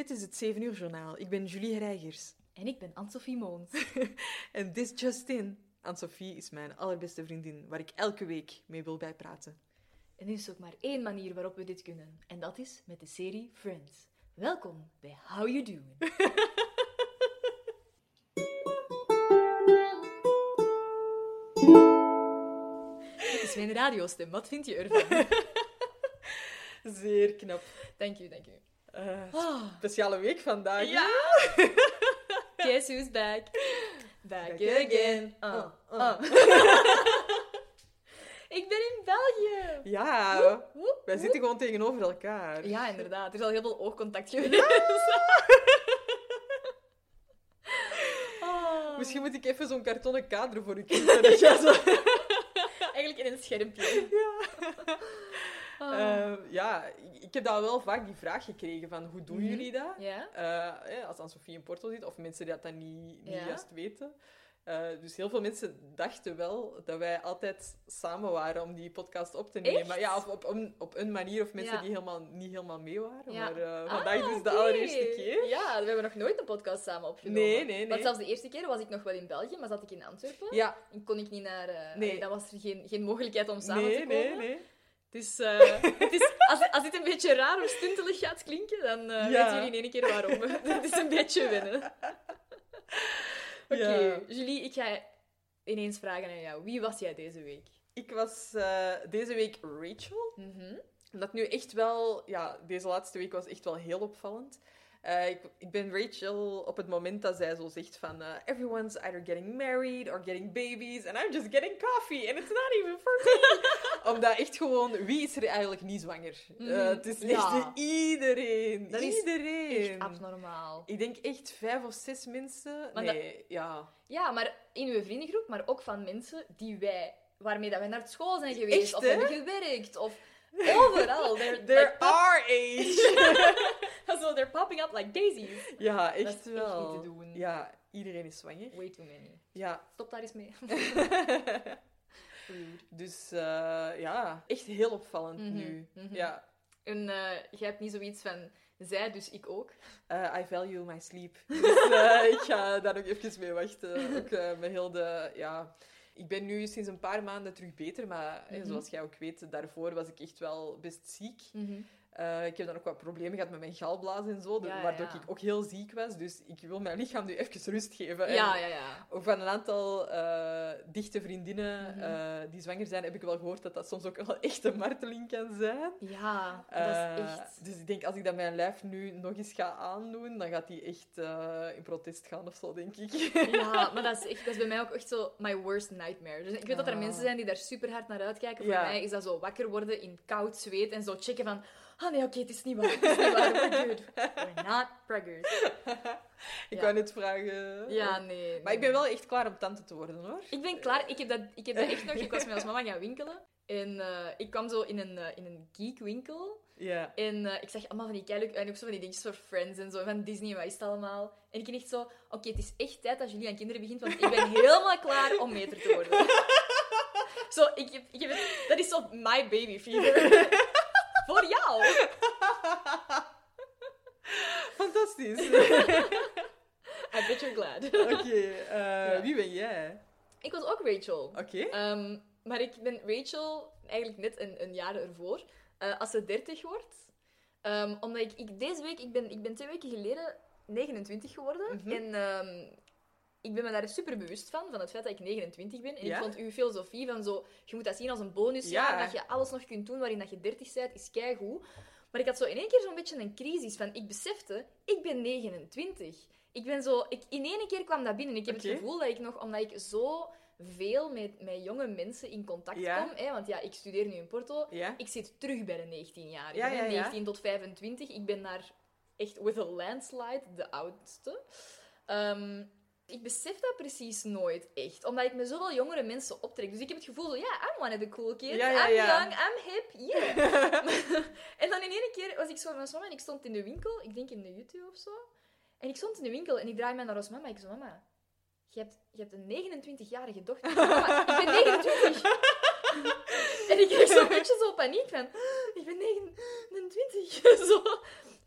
Dit is het 7 uur journaal. Ik ben Julie Reigers. En ik ben Anne-Sophie Moons. en this just in. Anne-Sophie is mijn allerbeste vriendin, waar ik elke week mee wil bijpraten. En er is ook maar één manier waarop we dit kunnen. En dat is met de serie Friends. Welkom bij How You Doing. Dit is mijn radiostem. Wat vind je ervan? Zeer knap. Dank u, dank u. Eh, Ah. Speciale week vandaag. Ja! Guess who's back? Back, Back again. again. Uh, Uh, uh. ik ben in België. Ja, Woep, woep, wij woep. zitten gewoon tegenover elkaar. Ja, inderdaad. Er is al heel veel oogcontact geweest. Ah. Misschien moet ik even zo'n kartonnen kader voor u kiezen. Eigenlijk in een schermpje. Ah. Eh, ja, ik- heb daar wel vaak die vraag gekregen van hoe doen Mhm. jullie dat? Eh, als Anne-Sophie in Porto zit, of mensen die dat dan niet, niet juist weten. Eh, dus heel veel mensen dachten wel dat wij altijd samen waren om die podcast op te nemen. Echt? Maar ja, of op, een- op een manier, of mensen Ja. die helemaal, niet helemaal mee waren. Ja. Maar eh, Ah, vandaag dus de allereerste keer. Ja, we hebben nog nooit een podcast samen opgenomen. Nee, nee, nee. Want zelfs de eerste keer was ik nog wel in België, maar zat ik in Antwerpen. Ja, En kon ik niet naar... Nee. allee, dan was er geen, geen mogelijkheid om samen nee, te komen. nee, nee. Dus het is, als, als dit een beetje raar of stuntelig gaat klinken, dan eh Ja. weten jullie in één keer waarom. Het is een beetje wennen. Oké, Ja. Julie, ik ga ineens vragen aan jou. Wie was jij deze week? Ik was eh, deze week Rachel. Mhm. Dat nu echt wel, ja, deze laatste week was echt wel heel opvallend. Eh, ik, ik ben Rachel op het moment dat zij zo zegt van eh, everyone's either getting married or getting babies and I'm just getting coffee and it's not even for me. Omdat echt gewoon, wie is er eigenlijk niet zwanger? Eh, Mhm. het is echt Ja. iedereen. Dat is iedereen. Echt abnormaal. Ik denk echt vijf of zes mensen. Maar nee, ja. Ja, maar in uw vriendengroep, maar ook van mensen die wij, waarmee dat wij naar school zijn geweest, Echt, of hebben gewerkt, of overal. They're, They're like, our age. so they're popping up like daisies. ja, echt Dat is echt wel. niet te doen. Ja, iedereen is zwanger. Way too many. Ja. Stop daar eens mee. Dus eh, ja, echt heel opvallend Mhm, nu. mhm. Ja. En eh jij hebt niet zoiets van zij, dus ik ook. Eh, I value my sleep. Dus ik ga daar nog even mee wachten. Ook met heel de... Ja, ik ben nu sinds een paar maanden terug beter, maar eh, Mhm. zoals jij ook weet, daarvoor was ik echt wel best ziek. Eh, ik heb dan ook wat problemen gehad met mijn galblazen en zo, Ja, waardoor ja. ik ook heel ziek was. Dus ik wil mijn lichaam nu even rust geven. En Ja, ja, ja. Ook van een aantal eh, dichte vriendinnen Mhm. eh, die zwanger zijn, heb ik wel gehoord dat dat soms ook wel echt een marteling kan zijn. Ja, dat is echt... Dus ik denk, als ik dat mijn lijf nu nog eens ga aandoen, dan gaat die echt in protest gaan of zo, denk ik. Ja, maar dat is, echt, dat is bij mij ook echt zo my worst nightmare. Dus ik weet dat er Ah. mensen zijn die daar super hard naar uitkijken. Voor mij is dat zo wakker worden in koud zweet en zo checken van... Ah nee, oké, het is niet waar. Het is niet waar. We're good. We're not preggers. ik Ja. wou net vragen. Ja, nee. Maar ik ben wel echt klaar om tante te worden, hoor. Ik ben klaar. Ik heb dat, ik heb dat echt nog... Ik was met ons mama gaan winkelen. En eh, ik kwam zo in een, eh, in een geekwinkel. Ja. En eh, ik zag allemaal van die keiluk en ook zo van die dingetjes voor Friends en zo, van Disney wat is het allemaal. En ik ben echt zo, oké, het is echt tijd dat jullie aan kinderen begint, want ik ben helemaal klaar om meter te worden. zo, ik heb, ik heb het, dat is zo my baby fever. Fantastisch. I bet you're glad. Oké, eh, wie ben jij? ik was ook Rachel. Oké. Ehm, maar ik ben Rachel eigenlijk net een, een jaar ervoor, eh, als ze 30 wordt. Ehm, omdat ik, ik deze week, ik ben, ik ben twee weken geleden 29 geworden. Mhm. En ehm, ik ben me daar super bewust van, van het feit dat ik 29 ben. En Ja? ik vond uw filosofie van zo, je moet dat zien als een bonusjaar, Ja. dat je alles nog kunt doen waarin dat je 30 bent, is keigoed. Maar ik had zo in één keer zo'n beetje een crisis van, ik besefte, ik ben 29. Ik ben zo, ik, in één keer kwam dat binnen. Ik heb het gevoel dat ik nog, omdat ik zo veel met, met jonge mensen in contact Ja. kom, hè, want ja, ik studeer nu in Porto, Ja? ik zit terug bij de 19-jarigen. Ja, hè, ja, ja. 19 tot 25. Ik ben daar echt with a landslide de oudste. Ehm, ik besef dat precies nooit echt, omdat ik me zoveel jongere mensen optrek. Dus ik heb het gevoel, ja, I'm one of the cool kids. Ja, ja, I'm ja. young, I'm hip, yeah. en dan in één keer was ik zo met mijn mama en ik stond in de winkel, ik denk in de YouTube of zo. En ik stond in de winkel en ik draai mij naar ons mama en ik zo, mama, je hebt, je hebt een 29-jarige dochter. Mama, ik ben 29. en ik kreeg zo'n beetje zo paniek van, ik ben 29. zo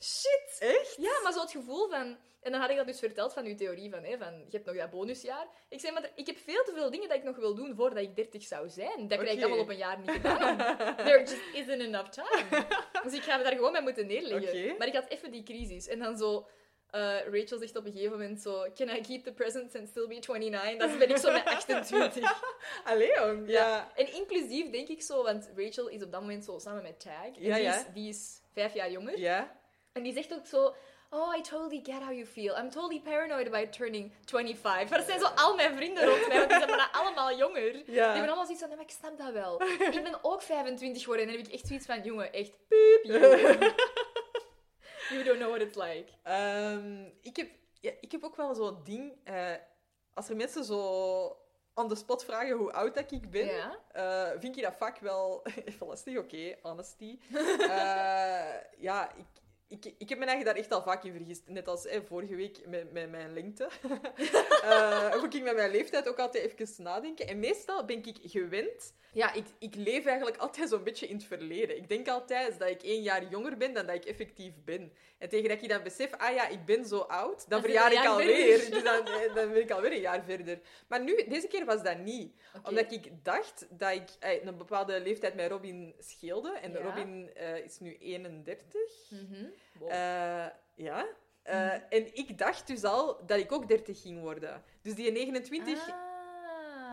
Shit! Echt? Ja, maar zo het gevoel van... En dan had ik dat dus verteld van uw theorie van, hè, van je hebt nog dat bonusjaar. Ik zei, maar er- ik heb veel te veel dingen dat ik nog wil doen voordat ik 30 zou zijn. Dat krijg ik allemaal op een jaar niet gedaan. There just isn't enough time. Dus ik ga me daar gewoon bij moeten neerleggen. Maar ik had even die crisis. En dan zo... eh, Rachel zegt op een gegeven moment zo... Can I keep the presents and still be 29? Dat ben ik zo met 28. Allee, jong. Ja. En inclusief denk ik zo... Want Rachel is op dat moment zo samen met Tag. En Ja, die, ja. Is, die is vijf jaar jonger. Ja. En die zegt ook zo... Oh, I totally get how you feel. I'm totally paranoid about turning 25. Maar dat zijn zo al mijn vrienden rond mij, want die zijn bijna allemaal jonger. Die hebben allemaal zoiets van, nee, maar ik snap dat wel. Ik ben ook 25 geworden en dan heb ik echt zoiets van, jongen, echt piep, you. Don't know what it's like. Ehm, ik, heb, ja, ik heb ook wel zo'n ding. eh, als er mensen zo on the spot vragen hoe oud dat ik ben, Ja. eh, vind ik dat vaak wel even lastig. Oké, honesty. Eh, ja, ik, ik, ik heb me eigenlijk daar echt al vaak in vergist. Net als vorige week met, met mijn lengte. Eh moet ik met mijn leeftijd ook altijd even nadenken. En meestal ben ik gewend... Ja, ik, ik leef eigenlijk altijd zo'n beetje in het verleden. Ik denk altijd dat ik één jaar jonger ben dan dat ik effectief ben. En tegen dat ik dan besef, ah ja, ik ben zo oud, dan verjaar ik alweer. Dus dan, eh, dan ben ik alweer een jaar verder. Maar nu, deze keer was dat niet. Omdat ik dacht dat ik eh, een bepaalde leeftijd met Robin scheelde. En Ja. Robin eh, is nu 31. Mhm. Wow. Eh, ja. Eh. En ik dacht dus al dat ik ook 30 ging worden. Dus die 29, Ah.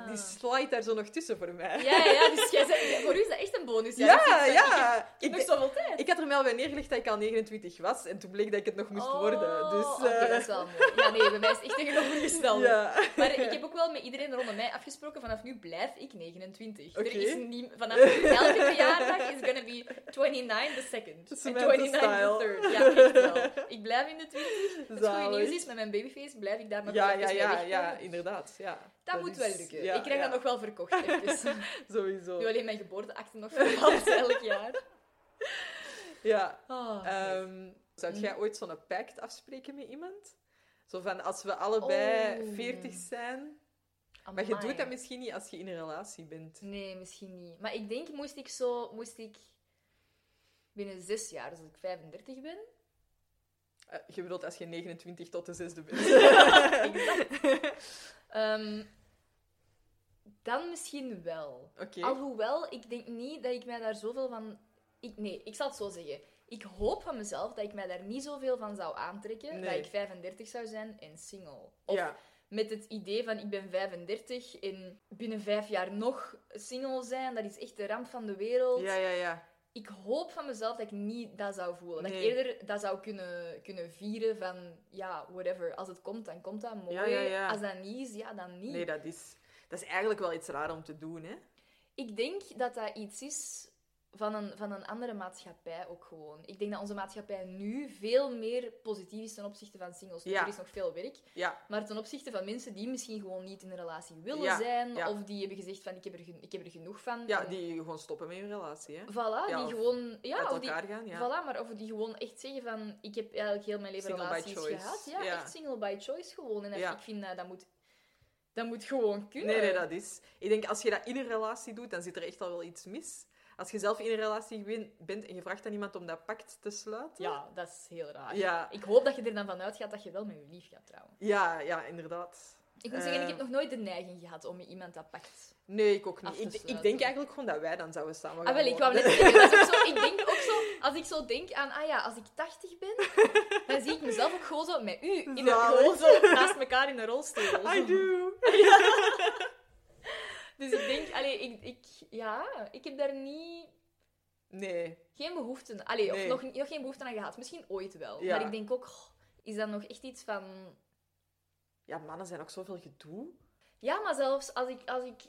Die slide daar zo nog tussen voor mij. Ja, ja, ja, dus jij zei, voor u is dat echt een bonus. ja, iets van, ja. Ik, Ik, heb nog zoveel tijd. ik had er mij al bij neergelegd dat ik al 29 was. En toen bleek dat ik het nog moest worden. Dus, Oh, oké, eh, dat is wel mooi. Ja, nee, bij mij is echt tegenovergesteld. ja. Maar ik heb ook wel met iedereen rondom mij afgesproken, vanaf nu blijf ik 29. Oké. Er is niet, vanaf nu, elke verjaardag is gonna be 29 the second. En Samantha 29 style. the third. Ja, echt wel. Ik blijf in de 20. Het goede nieuws is, met mijn babyface blijf ik daar nog Ja, ja, ja, ja, inderdaad. Ja. Dat, moet is- wel lukken. ja, ik krijg ja, dat nog wel verkocht. Even. Sowieso. Nu alleen mijn geboorteakte nog verhaald elk jaar. Ja. Oh, Ehm, zou Mm. jij ooit zo'n pact afspreken met iemand? Zo van, als we allebei Oh. 40 zijn... Maar je doet dat misschien niet als je in een relatie bent. Nee, misschien niet. Maar ik denk, moest ik zo... Moest ik binnen zes jaar, als ik 35 ben... Eh, je bedoelt als je 29 tot de zesde bent. Ehm, dan misschien wel. Alhoewel, ik denk niet dat ik mij daar zoveel van... Ik, nee, ik zal het zo zeggen. Ik hoop van mezelf dat ik mij daar niet zoveel van zou aantrekken. Nee. Dat ik 35 zou zijn en single. Of Ja. met het idee van ik ben 35 en binnen vijf jaar nog single zijn. Dat is echt de ramp van de wereld. ja, ja, ja. Ik hoop van mezelf dat ik niet dat zou voelen. Dat ik eerder dat zou kunnen, kunnen vieren van... Ja, whatever. Als het komt, dan komt dat mooi. Ja, ja, ja. Als dat niet is, ja, dan niet. Nee, dat is, dat is eigenlijk wel iets raar om te doen, hè? Ik denk dat dat iets is van een, van een andere maatschappij ook gewoon. Ik denk dat onze maatschappij nu veel meer positief is ten opzichte van singles. Ja. Er is nog veel werk. Ja, Maar ten opzichte van mensen die misschien gewoon niet in een relatie willen Ja, zijn, of die hebben gezegd van ik heb er, ik heb er genoeg van. ja En- die gewoon stoppen met hun relatie, hè? Voilà, die gewoon... Ja, Uit of die, elkaar gaan. Voilà, maar of die gewoon echt zeggen van... Ik heb eigenlijk heel mijn leven Single relaties gehad. Ja, echt single by choice gewoon. En dat- ik vind dat dat moet... Dat moet gewoon kunnen. Nee, nee, dat is... Ik denk, als je dat in een relatie doet, dan zit er echt al wel iets mis. Als je zelf in een relatie ben- bent en je vraagt aan iemand om dat pact te sluiten... Ja, dat is heel raar. Ja, Ik hoop dat je er dan van uitgaat dat je wel met je lief gaat trouwen. ja, ja inderdaad. Ik moet zeggen, ik Eh. heb nog nooit de neiging gehad om met iemand dat pakt. Nee, ik ook niet. te Ik, denk eigenlijk gewoon dat wij dan zouden samen gaan Ah, wel, ik wou net zeggen, zo, ik denk ook zo, als ik zo denk aan, ah ja, als ik 80 ben, dan zie ik mezelf ook gewoon zo met u, in een, zo naast elkaar in een rolstoel. I do. Dus ik denk, allee, ik, ik, ja, ik heb daar niet, Nee. geen behoefte, allee, Nee. of nog, nog geen behoefte aan gehad. Misschien ooit wel. Ja. Maar ik denk ook, goh, is dat nog echt iets van... Ja, mannen zijn ook zoveel gedoe. Ja, maar zelfs als ik... Als ik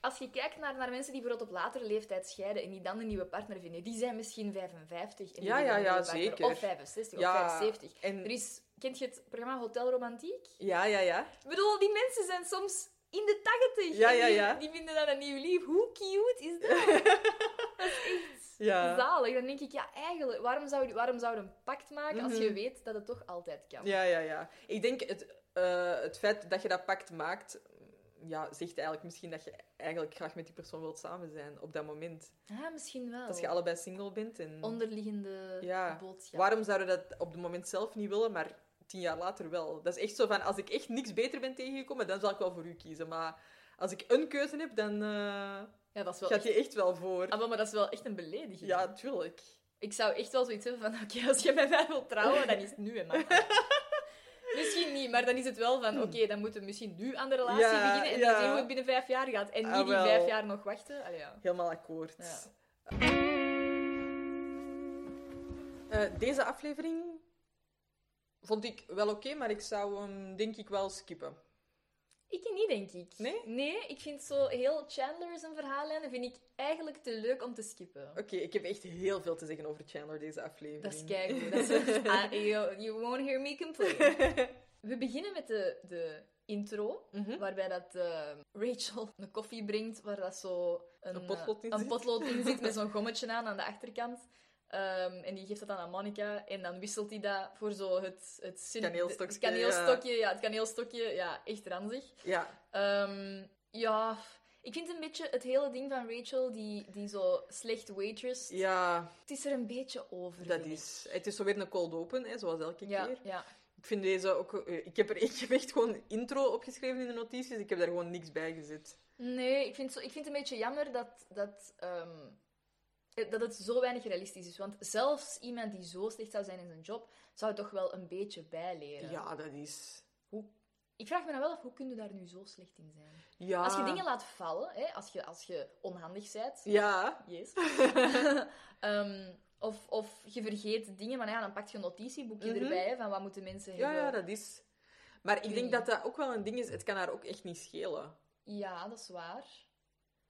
als je kijkt naar, naar mensen die bijvoorbeeld op latere leeftijd scheiden en die dan een nieuwe partner vinden, die zijn misschien 55 en die Ja, vinden ja, een ja, nieuwe partner. zeker. Of 65 Ja, of 75. En... Er is, kent je het programma Hotel Romantiek? Ja, ja, ja. Ik bedoel, die mensen zijn soms in de 80. Ja, ja, die, ja. Die vinden dat een nieuw lief. Hoe cute is dat? dat is echt Ja. zalig. Dan denk ik, ja, eigenlijk, waarom zou je, waarom zou je een pact maken als je Mhm. weet dat het toch altijd kan? Ja, ja, ja. Ik denk het, eh, het feit dat je dat pact maakt, ja, zegt eigenlijk misschien dat je eigenlijk graag met die persoon wilt samen zijn op dat moment. Ah, misschien wel. Als je allebei single bent. En... Onderliggende Ja. boodschap. Waarom zouden we dat op het moment zelf niet willen, maar tien jaar later wel? Dat is echt zo van, als ik echt niks beter ben tegengekomen, dan zal ik wel voor u kiezen. Maar als ik een keuze heb, dan eh, Ja, dat is wel gaat echt... die echt wel voor. Ah, maar dat is wel echt een belediging. Ja, tuurlijk. Ik zou echt wel zoiets hebben van, oké, als je met mij wilt trouwen, dan is het nu, man. Misschien niet, maar dan is het wel van, oké, dan moeten we misschien nu aan de relatie. Ja, beginnen en ja. dan zien hoe het binnen vijf jaar gaat. En niet Ah, die wel. vijf jaar nog wachten. Allee, ja. Helemaal akkoord. Ja. Eh, deze aflevering vond ik wel oké, maar ik zou hem denk ik wel skippen. Ik niet, denk ik. Nee? Nee, ik vind zo heel Chandler zijn verhaallijnen vind ik eigenlijk te leuk om te skippen. Oké, ik heb echt heel veel te zeggen over Chandler deze aflevering. Dat is keigoed. Dat is Ah, you, you won't hear me complain. We beginnen met de, de intro, Mhm. waarbij dat eh, Rachel een koffie bringt, waar dat zo een, Een potlood in eh, een zit. potlood in zit met zo'n gommetje aan aan de achterkant. Ehm, en die geeft dat dan aan Monica. En dan wisselt hij dat voor zo het... Het, Kaneelstokje, het kaneelstokje, ja. het kaneelstokje. Ja, echt ranzig. Ja, Ehm, ja, ik vind een beetje het hele ding van Rachel, die, die zo slecht waitress. ja, Het is er een beetje over. dat is... Het is zo weer een cold open, hè, zoals elke. Ja, keer. ja. Ik vind deze ook... eh, Ik heb, er, echt gewoon intro opgeschreven in de notities. Ik heb daar gewoon niks bij gezet. Nee, ik vind, zo, ik vind het een beetje jammer dat, dat, ehm, eh, dat het zo weinig realistisch is. Want zelfs iemand die zo slecht zou zijn in zijn job, zou toch wel een beetje bijleren. Ja, dat is... Hoe, ik vraag me dan wel af, hoe kun je daar nu zo slecht in zijn? Ja. Als je dingen laat vallen, hè, als, je, als je onhandig bent, Ja. Yes. Ehm, of, of je vergeet dingen, maar ja, dan pak je een notitieboekje Mhm. erbij hè, van wat moeten mensen hebben. ja, dat is... Maar ik denk dat dat ook wel een ding is. Het kan haar ook echt niet schelen. Ja, dat is waar.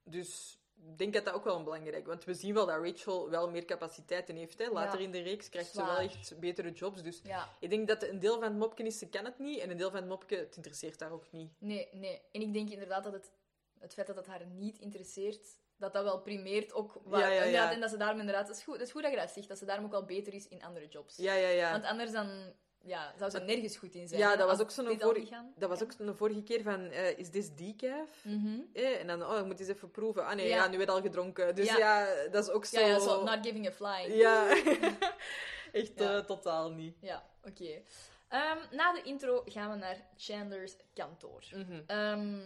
Dus denk dat dat ook wel een belangrijk Want we zien wel dat Rachel wel meer capaciteiten heeft. Hè. Later Ja, in de reeks krijgt ze wel echt betere jobs. Dus Ja, ik denk dat een deel van het mopje is, ze kan het niet. En een deel van het mopje, het interesseert haar ook niet. nee, nee. En ik denk inderdaad dat het, het feit dat het haar niet interesseert, dat dat wel primeert ook. Waar, Ja, ja, En dat ze daarom inderdaad... Het is, goed, het is goed dat je dat zegt, dat ze daarom ook wel beter is in andere jobs. Ja, ja, ja. Want anders dan... Ja, zou ze nergens goed in zijn. Ja, dat was ook zo'n vorige- Dat was ook een vorige keer van, eh, is dit decaf? Eh, en dan, oh, ik moet eens even proeven. Ah nee, Ja. ja, nu werd al gedronken. Dus Ja. ja, dat is ook zo... Ja, ja, zo not giving a fly. Ja. Echt eh, totaal niet. Ja, oké. Ehm, na de intro gaan we naar Chandler's kantoor. Mhm. Ehm,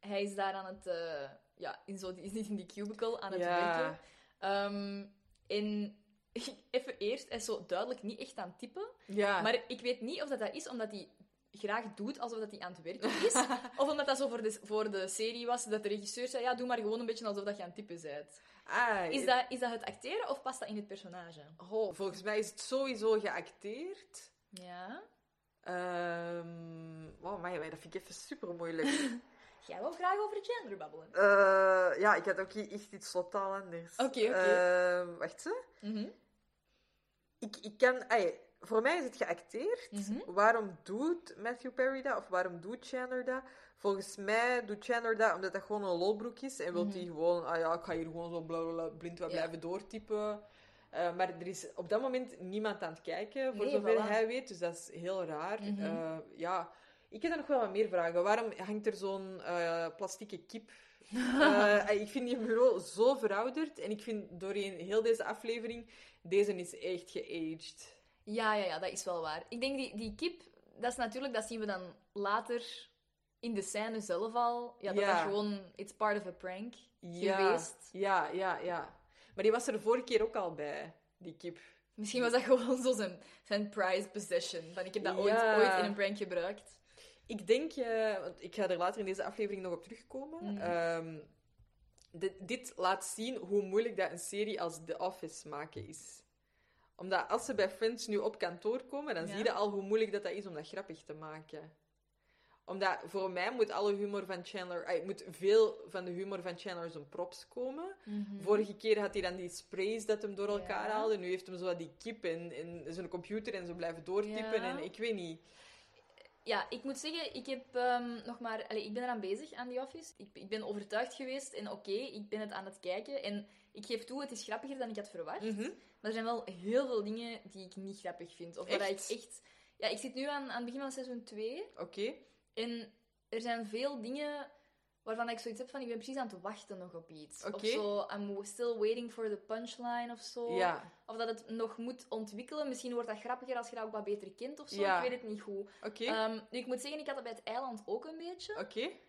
hij is daar aan het... eh, ja, in zo, is niet in die cubicle aan het werken. En even eerst, is zo duidelijk niet echt aan het typen. Ja. Maar ik weet niet of dat, dat is omdat hij graag doet alsof dat hij aan het werken is. of omdat dat zo voor de, voor de serie was, dat de regisseur zei, ja, doe maar gewoon een beetje alsof dat je aan het typen bent. Ah, Is dat, is dat het acteren of past dat in het personage? Oh, volgens mij is het sowieso geacteerd. Ja. Ehm oh, maar dat vind ik even super moeilijk. Jij wil graag over Chandler babbelen. Eh, ja, ik had ook hier echt iets totaal anders. Oké, oké. Ehm, wacht ze. Mhm. Ik, ik kan... voor mij is het geacteerd. Mhm. Waarom doet Matthew Perry dat? Of waarom doet Chandler dat? Volgens mij doet Chandler dat omdat dat gewoon een lolbroek is. En wil Mhm. hij gewoon... Ah ja, ik ga hier gewoon zo bla, bla, bla, blind wat blijven doortypen. Eh, maar er is op dat moment niemand aan het kijken, voor Nee, zover voilà. hij weet. Dus dat is heel raar. Mhm. Eh, ja, ik heb er nog wel wat meer vragen. Waarom hangt er zo'n eh plastieke kip? Ik vind die bureau zo verouderd. En ik vind doorheen heel deze aflevering, deze is echt geaged. Ja, ja, ja, dat is wel waar. Ik denk die, die kip, dat is natuurlijk, dat zien we dan later in de scène zelf al. Ja, dat Ja. dat gewoon, it's part of a prank Ja, geweest. ja, ja, ja. Maar die was er de vorige keer ook al bij, die kip. Misschien was dat gewoon zo zijn, zijn prized possession. Van, ik heb dat ooit, Ja. ooit in een prank gebruikt. Ik denk, eh, want ik ga er later in deze aflevering nog op terugkomen. Mhm. Ehm, dit, dit laat zien hoe moeilijk dat een serie als The Office maken is. Omdat als ze bij Friends nu op kantoor komen, dan Ja. zie je al hoe moeilijk dat, dat is om dat grappig te maken. Omdat voor mij moet alle humor van Chandler, ay, moet veel van de humor van Chandler zijn props komen. Vorige keer had hij dan die sprays dat hem door elkaar Ja. haalde. Nu heeft hem zo die kip en, en zijn computer en zo blijven doortypen. Ja. En ik weet niet. Ja, ik moet zeggen, ik heb ehm, nog maar... Allee, ik ben eraan bezig aan The Office. Ik, ik ben overtuigd geweest en oké, ik ben het aan het kijken. En ik geef toe, het is grappiger dan ik had verwacht. Mhm. Maar er zijn wel heel veel dingen die ik niet grappig vind. Of waar ik echt... Ja, ik zit nu aan, aan het begin van seizoen 2. Oké. En er zijn veel dingen waarvan ik zoiets heb van, ik ben precies aan het wachten nog op iets. Of zo, I'm still waiting for the punchline of zo. Ja, Of dat het nog moet ontwikkelen. Misschien wordt dat grappiger als je dat ook wat beter kent of zo. Ja. Ik weet het niet goed. Ehm, nu, ik moet zeggen, ik had dat bij het eiland ook een beetje.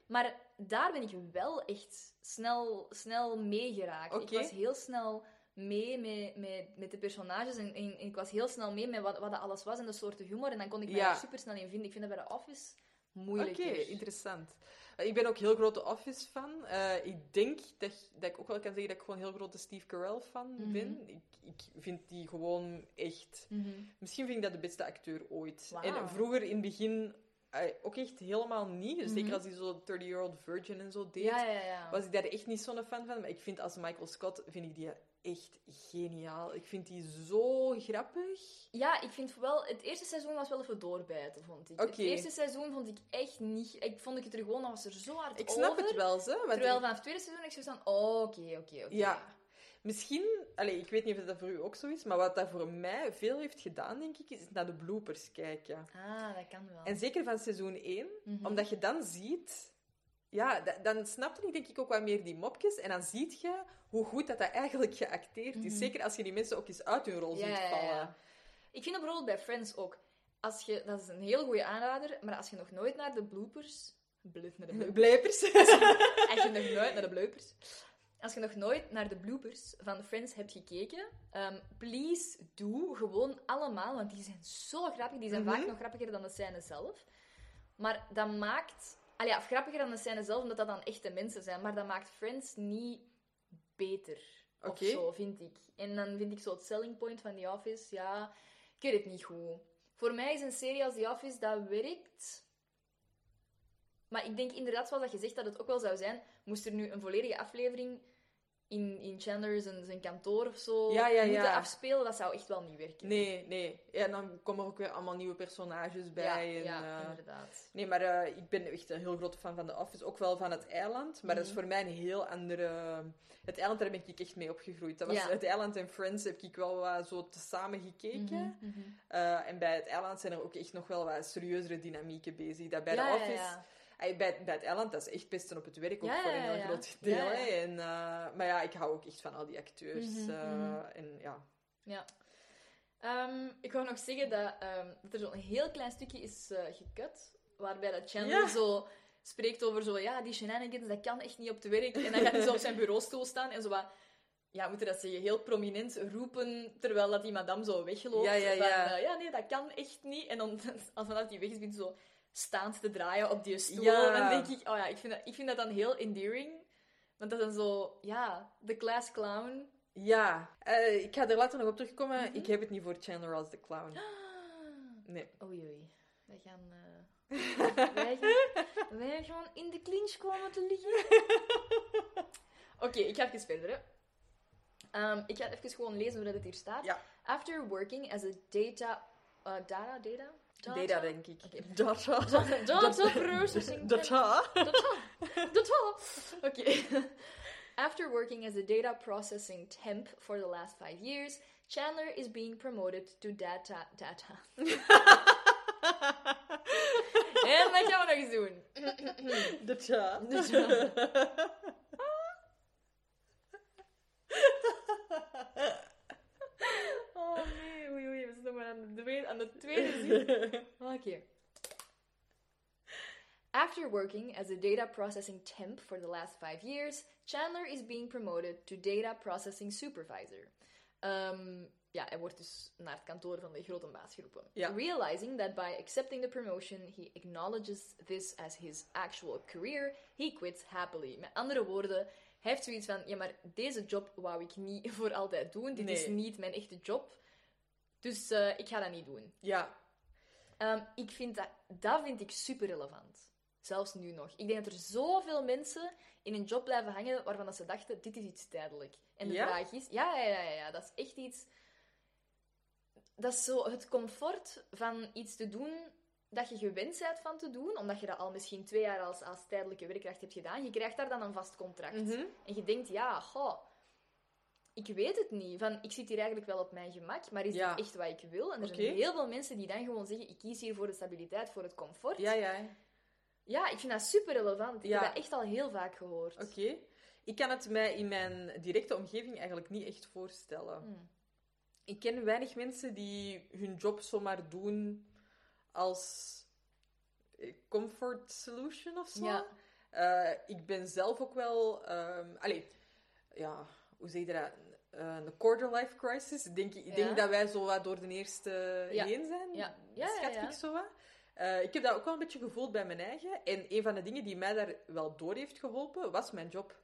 Maar daar ben ik wel echt snel, snel meegeraakt. Ik was heel snel mee met, met, met de personages en, en, en ik was heel snel mee met wat, wat dat alles was en de soorten humor. En dan kon ik Ja. er super snel in vinden. Ik vind dat bij The Office Oké, moeilijker. interessant. Eh, Ik ben ook heel grote Office-fan. Eh, ik denk dat, dat ik ook wel kan zeggen dat ik gewoon heel grote Steve Carell-fan Mhm. ben. Ik, ik vind die gewoon echt... Mhm. Misschien vind ik dat de beste acteur ooit. En vroeger in het begin ook echt helemaal niet. Dus Mhm. Zeker als hij zo 30-year-old virgin en zo deed. Ja, ja, ja. Was ik daar echt niet zo'n fan van. Maar ik vind als Michael Scott, vind ik die echt geniaal. Ik vind die zo grappig. Ja, ik vind wel... Het eerste seizoen was wel even doorbijten, vond ik. Het eerste seizoen vond ik echt niet... Ik vond ik het er gewoon... Was er zo hard Ik snap over. het wel, ze. Terwijl ik- vanaf het tweede seizoen ik zo van... Oké, oké, oké. Ja. Misschien, allee, ik weet niet of dat voor u ook zo is, maar wat dat voor mij veel heeft gedaan, denk ik, is naar de bloopers kijken. Ah, dat kan wel. En zeker van seizoen 1, Mhm. omdat je dan ziet, ja, da- dan snapte ik denk ik ook wat meer die mopjes en dan zie je hoe goed dat, dat eigenlijk geacteerd is. Mhm. Zeker als je die mensen ook eens uit hun rol Ja, ziet ja, ja. vallen. Ik vind dat bijvoorbeeld bij Friends ook. Als je, dat is een heel goede aanrader, maar als je nog nooit naar de bloopers... Bluf met de bloopers. Blijpers. Als je nog nooit naar de bloopers... Als je nog nooit naar de bloopers van Friends hebt gekeken, ehm, please doe gewoon allemaal, want die zijn zo grappig. Die zijn Mhm. vaak nog grappiger dan de scène zelf. Maar dat maakt... Al ja, of grappiger dan de scène zelf, omdat dat dan echte mensen zijn. Maar dat maakt Friends niet beter. Of Oké. zo, vind ik. En dan vind ik zo het selling point van The Office, ja... Ik weet het niet goed. Voor mij is een serie als The Office, dat werkt... Maar ik denk inderdaad, zoals dat je zegt, dat het ook wel zou zijn... Moest er nu een volledige aflevering in, in Chandler zijn, zijn kantoor of zo Ja, ja, moeten afspelen, dat zou echt wel niet werken. Nee, nee. Ja, dan komen er ook weer allemaal nieuwe personages bij. ja, en, ja eh, inderdaad. Nee, maar eh, ik ben echt een heel grote fan van The Office. Ook wel van het eiland. Maar dat is Mhm. voor mij een heel andere... Het eiland, daar ben ik echt mee opgegroeid. Dat was. Het eiland en Friends heb ik wel wat zo samen gekeken. Mhm, mhm. Eh, en bij het eiland zijn er ook echt nog wel wat serieuzere dynamieken bezig. Dat bij Ja, The ja, Office... bij, bij het eiland, dat is echt pesten op het werk. Ook Ja, voor een heel ja. groot deel. Ja, ja. hè. En, eh, maar ja, ik hou ook echt van al die acteurs. Mhm, eh, mhm. En ja... Ja. Ehm, ik wou nog zeggen dat, ehm, dat er zo'n heel klein stukje is eh gekut, waarbij dat Chandler zo spreekt over zo, ja, die shenanigans, dat kan echt niet op het werk. En dan gaat hij zo op zijn bureaustoel staan en zo wat, ja, moet je dat zeggen, heel prominent roepen, terwijl dat die madame zo wegloopt. Ja, ja, Van, ja. eh, ja, nee, dat kan echt niet. En dan, als vanaf die weg is, hij zo staand te draaien op die stoel. Ja. Dan denk ik, oh ja, ik vind dat, ik vind dat dan heel endearing. Want dat is dan zo, ja, de class clown. Ja, eh, ik ga er later nog op terugkomen. Mhm. Ik heb het niet voor Chandler als de clown. Nee. Oei, oei. Wij gaan, eh, wij, gaan, wij gaan in de clinch komen te liggen. Oké, ik ga even verder. Hè. Ehm, ik ga even gewoon lezen hoe dat het hier staat. Ja. After working as a data... uh, data? Data? Data, denk ik. Oké. Data. Data, processing. Data. Data. Data. Oké. After working as a data processing temp for the last five years, Chandler is being promoted to data... Data. En dat gaan we nog eens doen. Data. Data. aan de tweede, aan de tweede. Oké. After working as a data processing temp for the last five years, Chandler is being promoted to data processing supervisor. Ehm, ja, hij wordt dus naar het kantoor van de grote baas geroepen. Ja. Realizing that by accepting the promotion, he acknowledges this as his actual career, he quits happily. Met andere woorden, hij heeft zoiets van, ja, maar deze job wou ik niet voor altijd doen. Dit is niet mijn echte job. Dus eh, ik ga dat niet doen. Ja. Ehm, ik vind dat, dat vind ik super relevant. Zelfs nu nog. Ik denk dat er zoveel mensen in een job blijven hangen waarvan dat ze dachten, dit is iets tijdelijk. En de Ja? vraag is, ja, ja, ja, ja, ja, dat is echt iets... Dat is zo het comfort van iets te doen dat je gewend bent van te doen, omdat je dat al misschien twee jaar als, als tijdelijke werkkracht hebt gedaan. Je krijgt daar dan een vast contract. Mhm. En je denkt, ja, goh, ik weet het niet. Van, ik zit hier eigenlijk wel op mijn gemak, maar is Ja. dit echt wat ik wil? En er zijn heel veel mensen die dan gewoon zeggen, ik kies hier voor de stabiliteit, voor het comfort. Ja, ja. Ja, ik vind dat super relevant. Ik heb dat echt al heel vaak gehoord. Oké. Ik kan het mij in mijn directe omgeving eigenlijk niet echt voorstellen. Hmm. Ik ken weinig mensen die hun job zomaar doen als eh, comfort solution of zo. Ja. Eh, ik ben zelf ook wel... allee, ja, hoe zeg je dat? Eh, een quarter life crisis. Ik denk, ik Ja. denk dat wij zo wat door de eerste Ja. heen zijn. Ja. Ja, ja, Schat ja. ik zo wat. Eh, ik heb dat ook wel een beetje gevoeld bij mijn eigen. En een van de dingen die mij daar wel door heeft geholpen, was mijn job.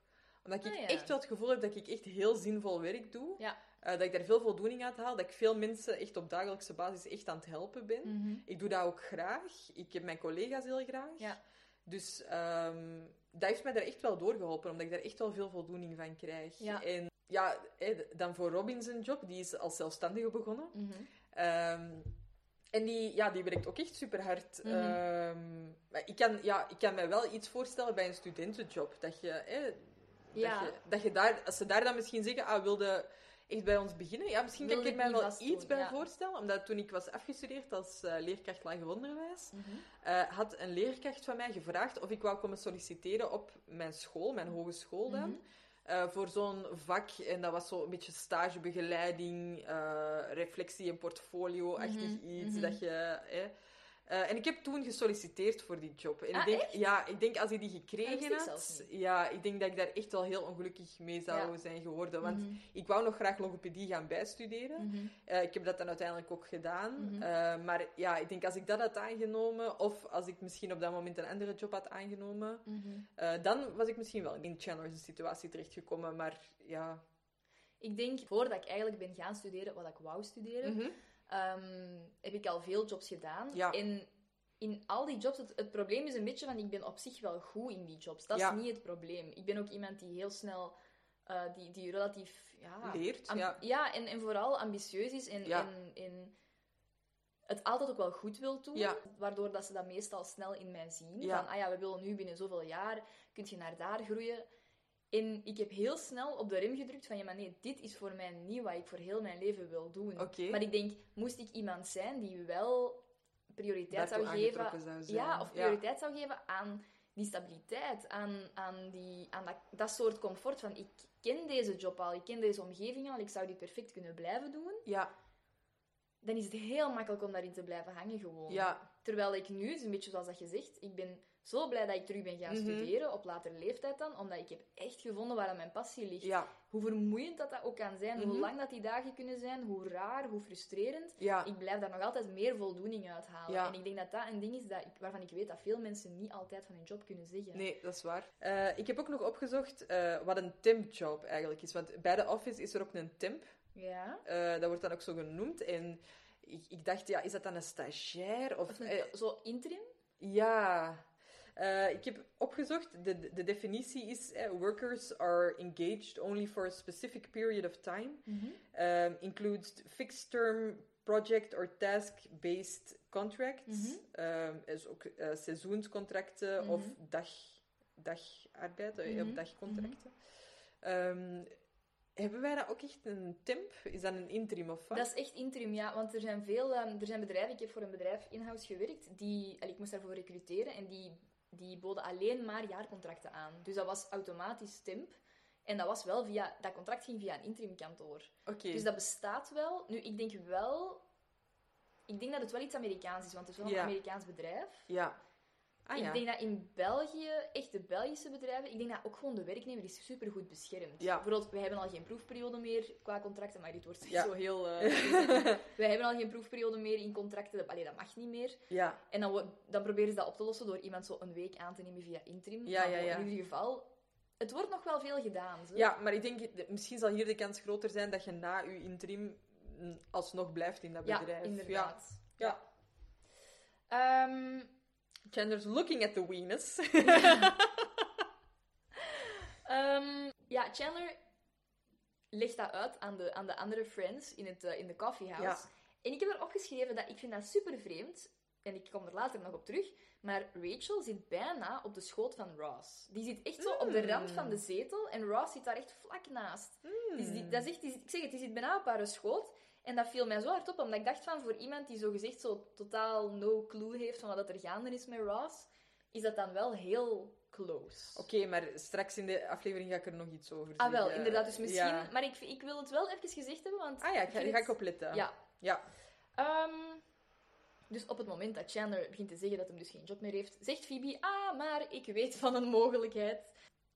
Omdat ik Ah, echt wel het gevoel heb dat ik echt heel zinvol werk doe. Eh, dat ik daar veel voldoening uit haal. Dat ik veel mensen echt op dagelijkse basis echt aan het helpen ben. Mhm. Ik doe dat ook graag. Ik heb mijn collega's heel graag. Dus ehm, dat heeft mij daar echt wel doorgeholpen, omdat ik daar echt wel veel voldoening van krijg. Ja. En ja, dan voor Robin zijn job, die is als zelfstandige begonnen. Mhm. Ehm, en die, ja, die werkt ook echt super hard. Mhm. maar ik kan, ja, ik kan me wel iets voorstellen bij een studentenjob. Dat je, Ja. dat je, dat je daar, als ze daar dan misschien zeggen, ah, wilde echt bij ons beginnen? Ja, misschien kan ik er mij wel iets bij ja. voorstellen. Omdat toen ik was afgestudeerd als eh, leerkracht lager onderwijs, Mhm. eh, had een leerkracht van mij gevraagd of ik wou komen solliciteren op mijn school, mijn hogeschool dan. Mhm. eh, voor zo'n vak. En dat was zo een beetje stagebegeleiding, reflectie en portfolio-achtig Mhm, iets. Dat je. Eh, en ik heb toen gesolliciteerd voor die job. En Ah, ik denk, echt? ja, ik denk als ik die gekregen had, ja, ik denk dat ik daar echt wel heel ongelukkig mee zou Ja. zijn geworden. Want Mhm. ik wou nog graag logopedie gaan bijstuderen. Mhm. Eh, ik heb dat dan uiteindelijk ook gedaan. Mhm. Eh, maar ja, ik denk als ik dat had aangenomen, of als ik misschien op dat moment een andere job had aangenomen, dan was ik misschien wel in Chandler's situatie terechtgekomen. Maar ja. Ik denk, voordat ik eigenlijk ben gaan studeren wat ik wou studeren, Ehm, heb ik al veel jobs gedaan. Ja. En in al die jobs, het, het probleem is een beetje van, ik ben op zich wel goed in die jobs. Dat Ja. is niet het probleem. Ik ben ook iemand die heel snel, eh, die, die relatief, ja... Leert, am- ja. en, en vooral ambitieus is en, Ja. en, en het altijd ook wel goed wil doen. Ja. Waardoor dat ze dat meestal snel in mij zien. Ja. Van, ah ja, we willen nu binnen zoveel jaar, kun je naar daar groeien. En ik heb heel snel op de rem gedrukt van, ja, maar nee, dit is voor mij niet wat ik voor heel mijn leven wil doen. Maar ik denk, moest ik iemand zijn die wel prioriteit Daartoe zou geven... zou. Ja, of prioriteit zou geven aan die stabiliteit, aan, aan, die, aan dat, dat soort comfort van, ik ken deze job al, ik ken deze omgeving al, ik zou dit perfect kunnen blijven doen, Ja, dan is het heel makkelijk om daarin te blijven hangen gewoon. ja, Terwijl ik nu, het is een beetje zoals dat je zegt, ik ben zo blij dat ik terug ben gaan Mhm. studeren, op latere leeftijd dan, omdat ik heb echt gevonden waar mijn passie ligt. ja, Hoe vermoeiend dat, dat ook kan zijn, hoe Mhm. lang dat die dagen kunnen zijn, hoe raar, hoe frustrerend. ja. Ik blijf daar nog altijd meer voldoening uit halen. Ja. En ik denk dat dat een ding is dat ik, waarvan ik weet dat veel mensen niet altijd van hun job kunnen zeggen. Nee, dat is waar. Eh, ik heb ook nog opgezocht eh, wat een tempjob eigenlijk is. Want bij de office is er ook een temp. Ja? Eh, dat wordt dan ook zo genoemd. En ik, ik dacht, ja, is dat dan een stagiair? Of, Of een- eh, zo interim? Ja. Eh, ik heb opgezocht, de, de definitie is: eh, workers are engaged only for a specific period of time. Um, includes fixed term project or task-based contracts. Um, is ook eh, seizoenscontracten Mhm. of dag, dagarbeid, eh, Mhm. of dagcontracten. Um, hebben wij dat ook echt een temp? Is dat een interim of wat? Dat is echt interim, ja. Want er zijn veel ehm, er zijn bedrijven, ik heb voor een bedrijf in-house gewerkt, die, en ik moest daarvoor recruteren en die, die boden alleen maar jaarcontracten aan. Dus dat was automatisch temp. En dat was wel via, dat contract ging via een interimkantoor. Oké. Dus dat bestaat wel. Nu, ik denk wel, ik denk dat het wel iets Amerikaans is, want het is wel een Ja. Amerikaans bedrijf. Ja. Ah ik ja. denk dat in België, echt de Belgische bedrijven, ik denk dat ook gewoon de werknemer is super goed beschermd. Ja. Bijvoorbeeld, wij hebben al geen proefperiode meer qua contracten, maar dit wordt Ja. zo heel... eh, wij hebben al geen proefperiode meer in contracten, dat, allee, dat mag niet meer. Ja. En dan, dan proberen ze dat op te lossen door iemand zo een week aan te nemen via interim. Ja, Maar ja, ja. In ieder geval, het wordt nog wel veel gedaan. Zo. ja, maar ik denk, de- misschien zal hier de kans groter zijn dat je na je interim alsnog blijft in dat Ja, bedrijf. inderdaad. Ja. Ehm, Chandler's looking at the weenus. Ehm, ja, Chandler legt dat uit aan de, aan de andere friends in, het, eh, in de coffeehouse. Ja. En ik heb er opgeschreven dat ik vind dat super vreemd. En ik kom er later nog op terug. Maar Rachel zit bijna op de schoot van Ross. Die zit echt zo op de rand van de zetel. En Ross zit daar echt vlak naast. Dus die, dat is echt, die zit- ik zeg het, die zit bijna op haar schoot. En dat viel mij zo hard op, omdat ik dacht van voor iemand die zo gezegd zo totaal no clue heeft van wat er gaande is met Ross, is dat dan wel heel close. Oké, maar straks in de aflevering ga ik er nog iets over Ah, wel, zeggen. inderdaad. Dus misschien... Ja. Maar ik, ik wil het wel even gezegd hebben, want... Ah ja, ik ga, ga ik op letten. Ja. Ja. Ehm, dus op het moment dat Chandler begint te zeggen dat hij dus geen job meer heeft, zegt Phoebe, ah, maar ik weet van een mogelijkheid.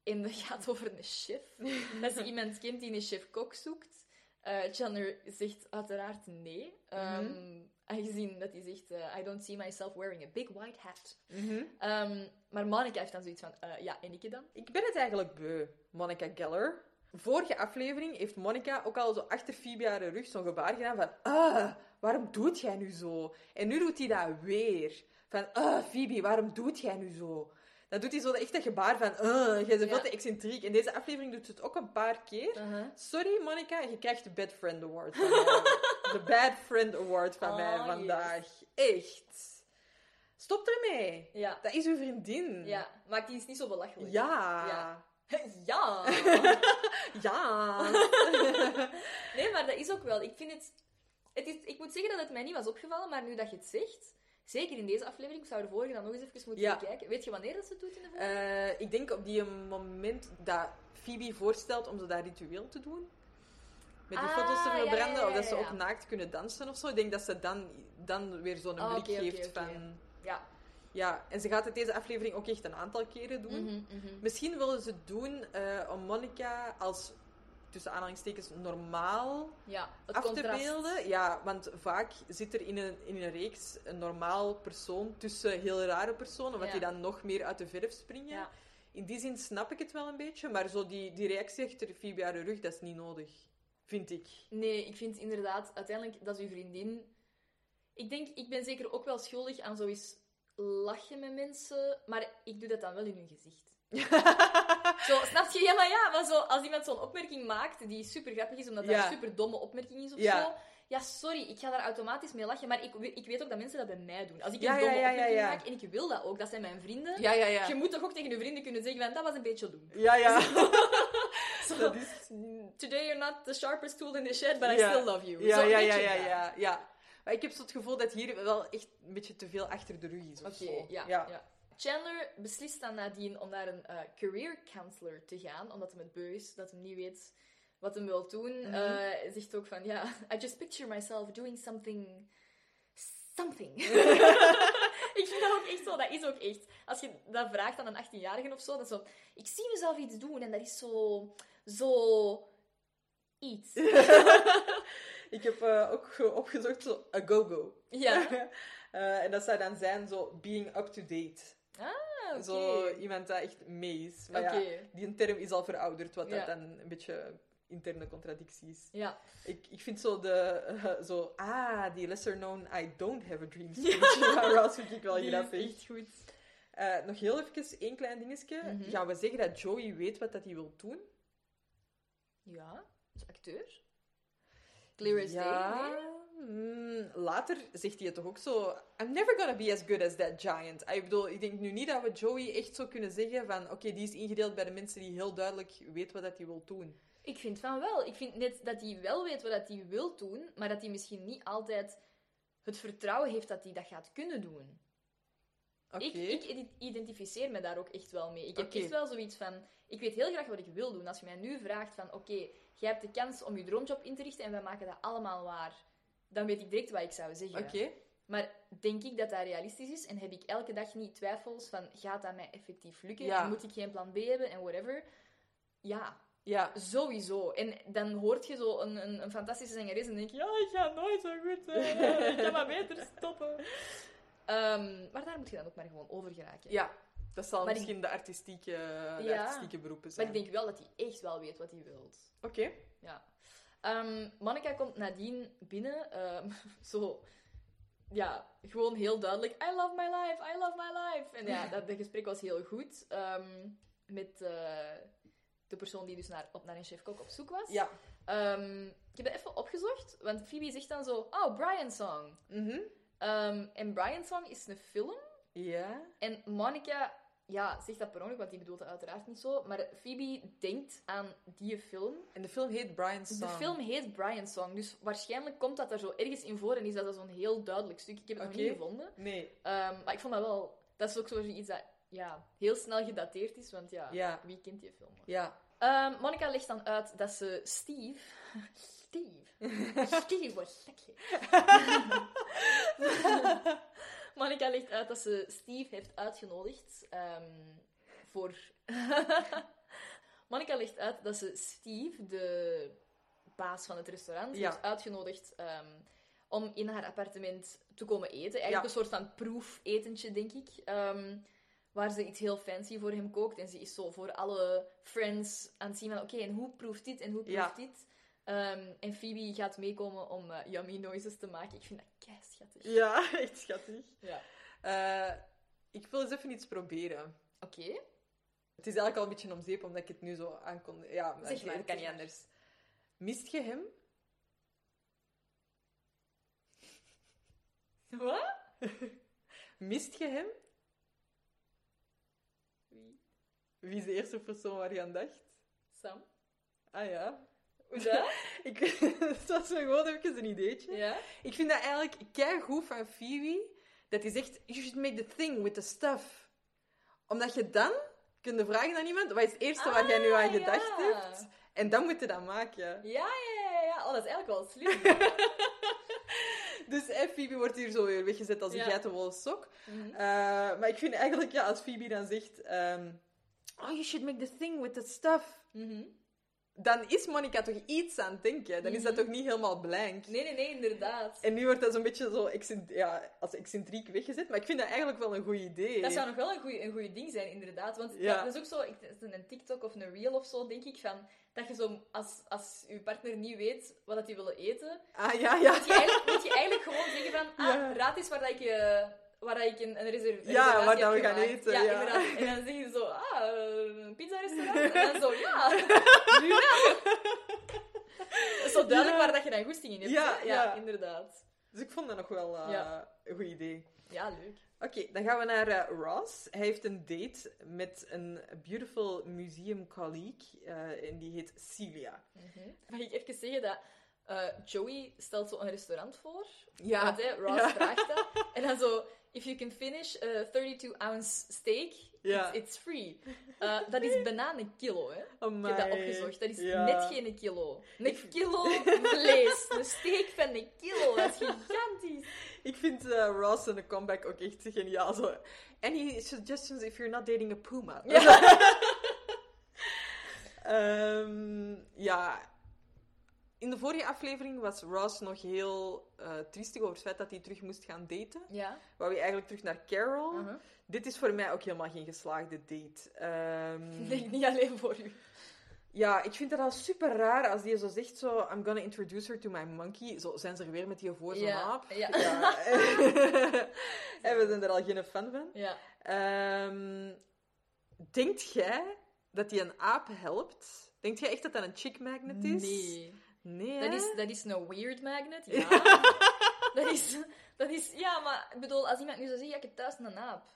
En dat gaat over een chef. dat ze iemand kent die een chef-kok zoekt. Eh, Chandler zegt uiteraard nee. Ehm, Mhm. Aangezien dat hij zegt, eh, I don't see myself wearing a big white hat. Mhm. Ehm, maar Monica heeft dan zoiets van, eh, ja, en ik dan? Ik ben het eigenlijk beu, Monica Geller. Vorige aflevering heeft Monica ook al zo achter Phoebe haar rug zo'n gebaar gedaan van ah, waarom doet jij nu zo? En nu doet hij dat weer. Van ah, Phoebe, waarom doet jij nu zo? Dan doet hij zo echt dat gebaar van ah, jij bent Ja. te excentriek. In deze aflevering doet ze het ook een paar keer. Sorry, Monica, je krijgt de Bad Friend Award van mij. De Bad Friend Award van Oh, mij yes. vandaag. Echt. Stop ermee. Ja. Dat is uw vriendin. Ja, maakt die eens niet zo belachelijk. Ja. Ja. Ja. Ja. Nee, maar dat is ook wel. Ik vind het, het is, ik moet zeggen dat het mij niet was opgevallen, maar nu dat je het zegt, zeker in deze aflevering, ik zou de vorige dan nog eens even moeten Ja. bekijken. Weet je wanneer dat ze het doet in de vorige? Eh, ik denk op die moment dat Phoebe voorstelt om zo dat ritueel te doen. Met die Ah, foto's te ja, verbranden, ja, of dat ze ook naakt kunnen dansen of zo. Ik denk dat ze dan, dan weer zo'n Ah, blik geeft van... ja. Ja, en ze gaat het deze aflevering ook echt een aantal keren doen. Mhm, mhm. Misschien willen ze het doen eh, om Monica als, tussen aanhalingstekens, normaal Ja, het af contrast. te beelden. Ja, want vaak zit er in een, in een reeks een normaal persoon tussen heel rare personen, omdat Ja. die dan nog meer uit de verf springen. Ja. In die zin snap ik het wel een beetje, maar zo die, die reactie achter Phoebe haar rug, dat is niet nodig. Vind ik. Nee, ik vind inderdaad, uiteindelijk, dat is uw vriendin. Ik denk, ik ben zeker ook wel schuldig aan zoiets lachen met mensen, maar ik doe dat dan wel in hun gezicht. Zo, snap je? Ja, maar ja, maar zo, als iemand zo'n opmerking maakt die super grappig is, omdat dat Ja. een super domme opmerking is of Ja. zo. Ja, sorry, ik ga daar automatisch mee lachen, maar ik, ik weet ook dat mensen dat bij mij doen. Als ik een ja, domme opmerking maak en ik wil dat ook, dat zijn mijn vrienden. Ja, ja, ja. Je moet toch ook tegen je vrienden kunnen zeggen van, dat was een beetje dom. Ja, ja. Dat is... Today you're not the sharpest tool in the shed, but I still love you. Ja, Zo, ja, ja, ja, ja, ja. Maar ik heb zo het gevoel dat hier wel echt een beetje te veel achter de rug is Oké, zo. ja, ja. Chandler beslist dan nadien om naar een eh, career counselor te gaan, omdat hij het beu is, dat hij niet weet wat hij wil doen. Hij zegt ook van, ja, I just picture myself doing something... Something. ik vind dat ook echt zo, dat is ook echt. Als je dat vraagt aan een 18-jarige of zo, dat is zo... Ik zie mezelf iets doen en dat is zo... Zo... Iets. Ik heb eh, ook ge- opgezocht zo a go-go. ja. En dat zou dan zijn zo being up to date. Ah, oké. Zo iemand dat echt mee is. Maar ja, die een term is al verouderd, wat Ja. dat dan een beetje interne contradictie is. Ja. Ik, ik vind zo de... eh, zo, ah, die lesser known I don't have a dream speech. Ja. Ross vind ik wel Die grappig. echt goed. Eh, nog heel even één klein dingetje. Mhm. Gaan we zeggen dat Joey weet wat dat hij wil doen? Ja, is acteur. Clear as day. ja. nee? Mm, later zegt hij het toch ook zo... I'm never gonna be as good as that giant. Ik bedoel, ik denk nu niet dat we Joey echt zo kunnen zeggen van... Oké, die is ingedeeld bij de mensen die heel duidelijk weten wat dat hij wil doen. Ik vind van wel. Ik vind net dat hij wel weet wat dat hij wil doen, maar dat hij misschien niet altijd het vertrouwen heeft dat hij dat gaat kunnen doen. Oké. Ik, ik ide- identificeer me daar ook echt wel mee. Ik heb Oké. echt wel zoiets van... Ik weet heel graag wat ik wil doen. Als je mij nu vraagt van... Oké, jij hebt de kans om je droomjob in te richten en wij maken dat allemaal waar. Dan weet ik direct wat ik zou zeggen. Oké. Maar denk ik dat dat realistisch is? En heb ik elke dag niet twijfels van... Gaat dat mij effectief lukken? Ja. En moet ik geen plan B hebben? En whatever. Ja, Ja. Sowieso. En dan hoort je zo een, een, een fantastische zangeres en denk je, ja, ik ga nooit zo goed zijn. Ik kan maar beter stoppen. Ehm, maar daar moet je dan ook maar gewoon over geraken. Ja. Dat zal Maar ik- misschien de, artistieke, de Ja. artistieke beroepen Maar zijn. ik denk wel dat hij echt wel weet wat hij wil. Oké. Ja. Ehm, Monica komt nadien binnen. ehm, zo... Ja, gewoon heel duidelijk. I love my life, I love my life. En ja, dat, dat gesprek was heel goed. ehm, met eh, de persoon die dus naar, op, naar een chef-kok op zoek was. Ja. Ik heb het even opgezocht, want Phoebe zegt dan zo... Oh, Brian Song. Mhm. Ehm, en Brian Song is een film. Ja. En Monica ja, zegt dat per ongeluk, want die bedoelt het uiteraard niet zo. Maar Phoebe denkt aan die film. En de film heet Brian's Song. De film heet Brian Song, dus waarschijnlijk komt dat er zo ergens in voor en is dat zo'n heel duidelijk stuk. Ik heb het nog niet gevonden. Nee. Ehm, maar ik vond dat wel... Dat is ook zoiets dat ja, heel snel gedateerd is, want ja, Ja. wie kent die film? Ja. Ehm, Monica legt dan uit dat ze Steve... Steve? Steve was lekker. Monica legt uit dat ze Steve heeft uitgenodigd ehm, voor... Monica legt uit dat ze Steve, de baas van het restaurant, Ja. heeft uitgenodigd ehm, om in haar appartement te komen eten. Eigenlijk Ja. een soort van proefetentje, denk ik. Ehm, waar ze iets heel fancy voor hem kookt. En ze is zo voor alle friends aan het zien van... Oké, en hoe proeft dit en hoe proeft Ja. dit? Ehm, en Phoebe gaat meekomen om eh, yummy noises te maken. Ik vind dat kei schattig. Ja, echt schattig. Ja. Eh, ik wil eens even iets proberen. Oké. Het is eigenlijk al een beetje om zeep, omdat ik het nu zo aankon. Ja, maar Zeg maar, dat kan niet anders. Mist je hem? Wat? Mist je hem? Wie? Wie is de eerste persoon waar je aan dacht? Sam? Ah ja. Hoe dat? Ik, het was me gewoon even een ideetje. ja? Ik vind dat eigenlijk kei goed van Phoebe. Dat hij zegt, you should make the thing with the stuff. Omdat je dan kunt vragen aan iemand, wat is het eerste waar jij nu aan Ah, gedacht ja. hebt? En dan moet je dat maken. Ja, ja, ja, ja. Oh, dat is eigenlijk wel slim. Dus eh, Phoebe wordt hier zo weer weggezet als een Ja. geitenwolle sok. Mhm. Eh, maar ik vind eigenlijk, ja, als Phoebe dan zegt... ehm, oh, you should make the thing with the stuff. Mhm. Dan is Monica toch iets aan het denken. Dan is dat Mhm. toch niet helemaal blank. Nee, nee, nee, inderdaad. En nu wordt dat zo'n beetje zo excent- ja, als excentriek weggezet. Maar ik vind dat eigenlijk wel een goed idee. Dat zou nog wel een goeie- een goeie ding zijn, inderdaad. Want Ja. dat is ook zo, ik, een TikTok of een reel of zo, denk ik, van dat je zo, als, als je partner niet weet wat dat die willen eten, Ah, ja, ja. moet je eigenlijk, moet je eigenlijk gewoon zeggen van, ah, Ja. raad eens waar dat ik, eh, waar ik een, een reserv een Ja, reservatie waar dat we gaan eten, Ja, ja. inderdaad. En dan zeg je zo, ah, een pizza-restaurant? En dan zo, ja, nu wel. Zo duidelijk waar dat je dan goesting in hebt. Ja, ja. inderdaad. Dus ik vond dat nog wel eh, een goed idee. Ja, leuk. Oké, dan gaan we naar eh, Ross. Hij heeft een date met een beautiful museum colleague. eh, en die heet Celia. Mag ik even zeggen dat Joey stelt zo een restaurant voor. Ja. Want, hè, Ross Ja. vraagt dat. En dan zo, if you can finish a 32-ounce steak, Ja. it's, it's free. Eh, dat is bijna een kilo, hè. Ik Amai. heb dat opgezocht. Dat is Ja. net geen kilo. Een kilo vlees. Een steak van een kilo. Dat is gigantisch. Ik vind eh, Ross en de comeback ook echt geniaal. Zo. Any suggestions if you're not dating a puma? Ehm, ja. In de vorige aflevering was Ross nog heel eh triestig over het feit dat hij terug moest gaan daten. Ja. Wou hij eigenlijk terug naar Carol. Uh-huh. Dit is voor mij ook helemaal geen geslaagde date. Ehm, Ik denk niet alleen voor u. ja, ik vind het al super raar als die zo zegt zo... I'm gonna introduce her to my monkey. Zo zijn ze er weer met die voor zo'n aap. ja. Ja. en we zijn er al geen fan van. Ja. Ehm, denkt jij dat die een aap helpt? Denkt jij echt dat dat een chick magnet is? Nee. Nee, Dat is, dat is een weird magnet, ja. dat, is, dat is... Ja, maar ik bedoel, als iemand nu zou zeggen, ja, ik heb thuis een aap.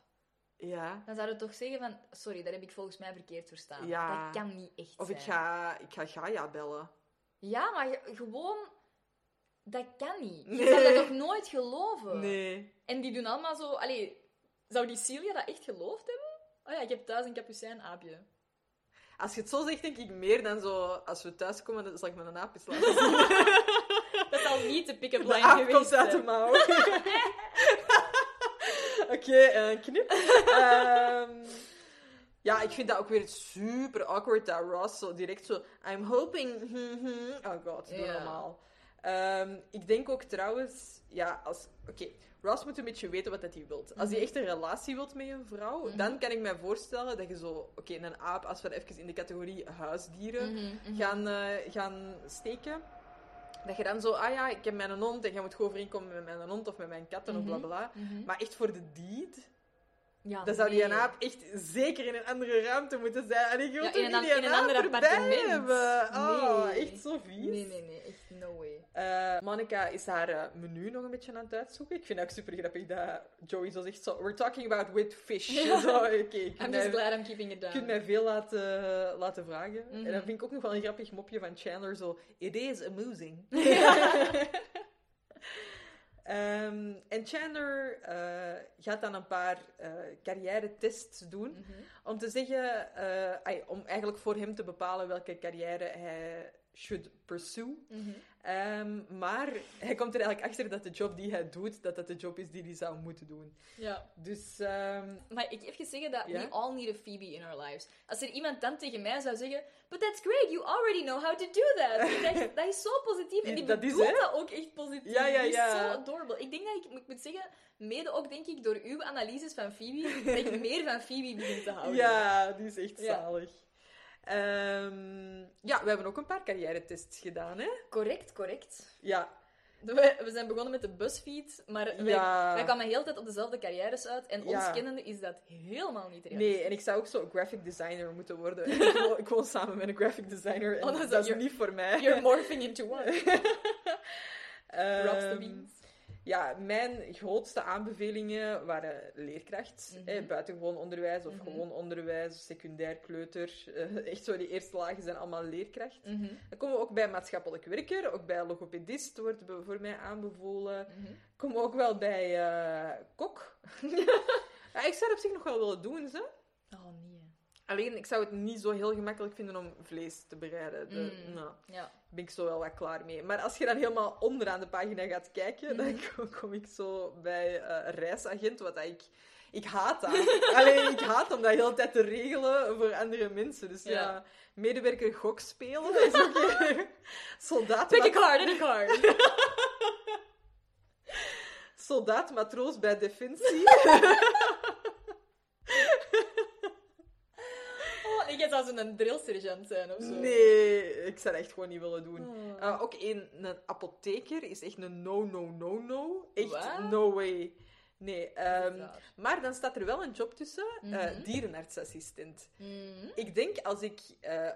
Ja. Dan zou je toch zeggen van... Sorry, dat heb ik volgens mij verkeerd verstaan. Ja. Dat kan niet echt Of zijn. ik ga, ik ga Gaia bellen. Ja, maar je- gewoon... Dat kan niet. Je Nee. zou dat toch nooit geloven? Nee. En die doen allemaal zo... Allee, zou die Celia dat echt geloofd hebben? Oh ja, ik heb thuis een kapucijnaapje. Als je het zo zegt, denk ik meer dan zo... Als we thuiskomen, dan zal ik met een aap eens laten zien. Dat zal niet de pick-up line aap geweest komt uit de mouw. Oké, eh, knip. Ehm, ja, ik vind dat ook weer super awkward dat Ross zo direct zo... I'm hoping... hmm, hmm." Oh god, doe normaal. Ehm, ik denk ook trouwens... Ja, als... Oké, Ross moet een beetje weten wat dat hij wilt. Als hij Mhm. echt een relatie wilt met een vrouw, Mhm. dan kan ik mij voorstellen dat je zo... Oké, een aap, als we even in de categorie huisdieren mhm. gaan, eh, gaan steken. Dat je dan zo, ah ja, ik heb mijn hond en jij moet gewoon overeenkomen met mijn hond of met mijn katten of bla Mhm. bla. Maar echt voor de deed, Ja, dan zou die nee. aap echt zeker in een andere ruimte moeten zijn. En ik wil Ja, toch in een die in een aap ander erbij appartement. hebben. Oh, Nee. echt zo vies. Nee, nee, nee. Echt no way. Eh, Monica is haar eh, menu nog een beetje aan het uitzoeken. Ik vind het ook super grappig dat Joey zo zegt, zo, we're talking about with fish. Ja. Zo, je kunt I'm mij- just glad I'm keeping it Je down. kunt mij veel laten, laten vragen. Mhm. En dan vind ik ook nog wel een grappig mopje van Chandler, zo... It is amusing. Ehm, en Chandler eh, gaat dan een paar eh carrière-tests doen. Mhm. om te zeggen, eh, om eigenlijk voor hem te bepalen welke carrière hij should pursue. Mhm. Ehm, maar hij komt er eigenlijk achter dat de job die hij doet, dat dat de job is die hij zou moeten doen. Ja. Dus ehm, Maar ik even zeggen dat Ja? we all need a Phoebe in our lives. Als er iemand dan tegen mij zou zeggen, but that's great, you already know how to do that. Dat is, dat is zo positief. En die Dat bedoelt dat ook echt positief. Ja, ja, Die is ja. zo adorable. Ik denk dat ik, ik moet zeggen, mede ook denk ik door uw analyses van Phoebe, dat ik meer van Phoebe begin te houden. ja, die is echt Ja. Ehm, ja, we hebben ook een paar carrière-tests gedaan, hè? Correct, correct. Ja, We, we zijn begonnen met de BuzzFeed, maar wij, Ja. wij kwamen de hele tijd op dezelfde carrières uit. En ons Ja. kennende is dat helemaal niet realistisch. nee, en ik zou ook zo graphic designer moeten worden. ik, woon, ik woon samen met een graphic designer en Oh, dat is- dat is niet voor mij. You're morphing into one. Ehm, Drops the beans. Ja, mijn grootste aanbevelingen waren leerkracht. Mhm. buitengewoon onderwijs of Mhm. gewoon onderwijs, secundair kleuter. eh, echt zo, die eerste lagen zijn allemaal leerkracht. Mhm, Dan komen we ook bij maatschappelijk werker, ook bij logopedist wordt voor mij aanbevolen. Komen we ook wel bij eh, kok. ja, ik zou het op zich nog wel willen doen, ze. Oh, nee. Alleen, ik zou het niet zo heel gemakkelijk vinden om vlees te bereiden. De, Mm. nou, Ja. daar ben ik zo wel wat klaar mee. Maar als je dan helemaal onderaan de pagina gaat kijken, dan Mhm. kom- ik zo bij eh, reisagent, wat dat ik... Ik haat dat. Alleen, ik haat om dat de hele tijd te regelen voor andere mensen. Dus ja, Ja. medewerker gok spelen is ook... soldaat, Pick a card, any card. soldaat, matroos bij Defensie. Zou zo'n drillsergeant zijn of zo. Nee, ik zou dat echt gewoon niet willen doen. Oh. Uh, ook een, een apotheker is echt een no, no, no, no. Echt no way. Nee, ehm, maar dan staat er wel een job tussen, eh, Mhm. dierenartsassistent. Mhm. Ik denk als ik, eh,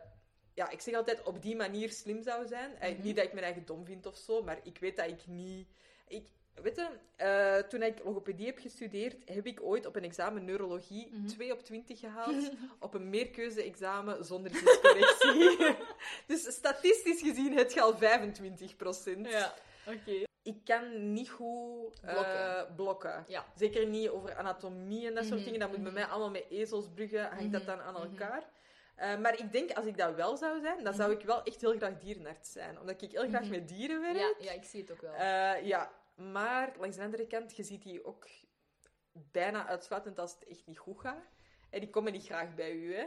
ja, ik zeg altijd op die manier slim zou zijn. Eh, Mhm. Niet dat ik mijn eigen dom vind of zo, maar ik weet dat ik niet. Ik, weet je, eh, toen ik logopedie heb gestudeerd, heb ik ooit op een examen neurologie Mhm. 2 op 20 gehaald. op een meerkeuze-examen zonder correctie. dus statistisch gezien heb je al 25% Ja, oké. Ik kan niet goed eh, Blokken. blokken. Ja. Zeker niet over anatomie en dat soort Mhm, dingen. Dat moet bij mhm. mij allemaal met ezelsbruggen. Hangt dat Mhm, dan aan mhm. elkaar? Eh, maar ik denk, als ik dat wel zou zijn, dan zou ik wel echt heel graag dierenarts zijn. Omdat ik heel graag Mhm. met dieren werk. Ja, ja, ik zie het ook wel. Ja, maar langs de andere kant, je ziet die ook bijna uitsluitend als het echt niet goed gaat. En die komen niet graag bij u, hè?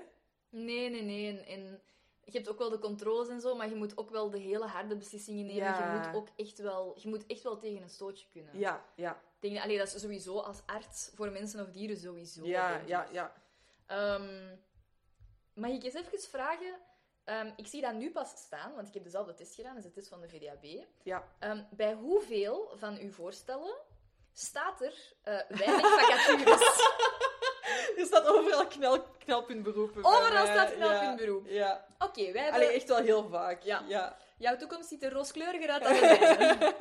Nee, nee, nee. En, en je hebt ook wel de controles en zo, maar je moet ook wel de hele harde beslissingen nemen. Ja. Je, moet ook echt wel, je moet echt wel tegen een stootje kunnen. Ja, ja. Ik denk, allee, dat is sowieso als arts voor mensen of dieren sowieso. Ja, ja, ja. Ehm, mag ik eens even vragen? Ehm, ik zie dat nu pas staan, want ik heb dezelfde test gedaan, is de test van de VDAB. Ja. Ehm, bij hoeveel van uw voorstellen staat er eh, weinig vacatures? Er staat overal knel, knelpuntberoepen. bij Overal mij. staat knelpuntberoep. Ja. ja. Oké, wij hebben... Allee, echt wel heel vaak. Ja. ja. Jouw toekomst ziet er rooskleuriger uit dan de mijne.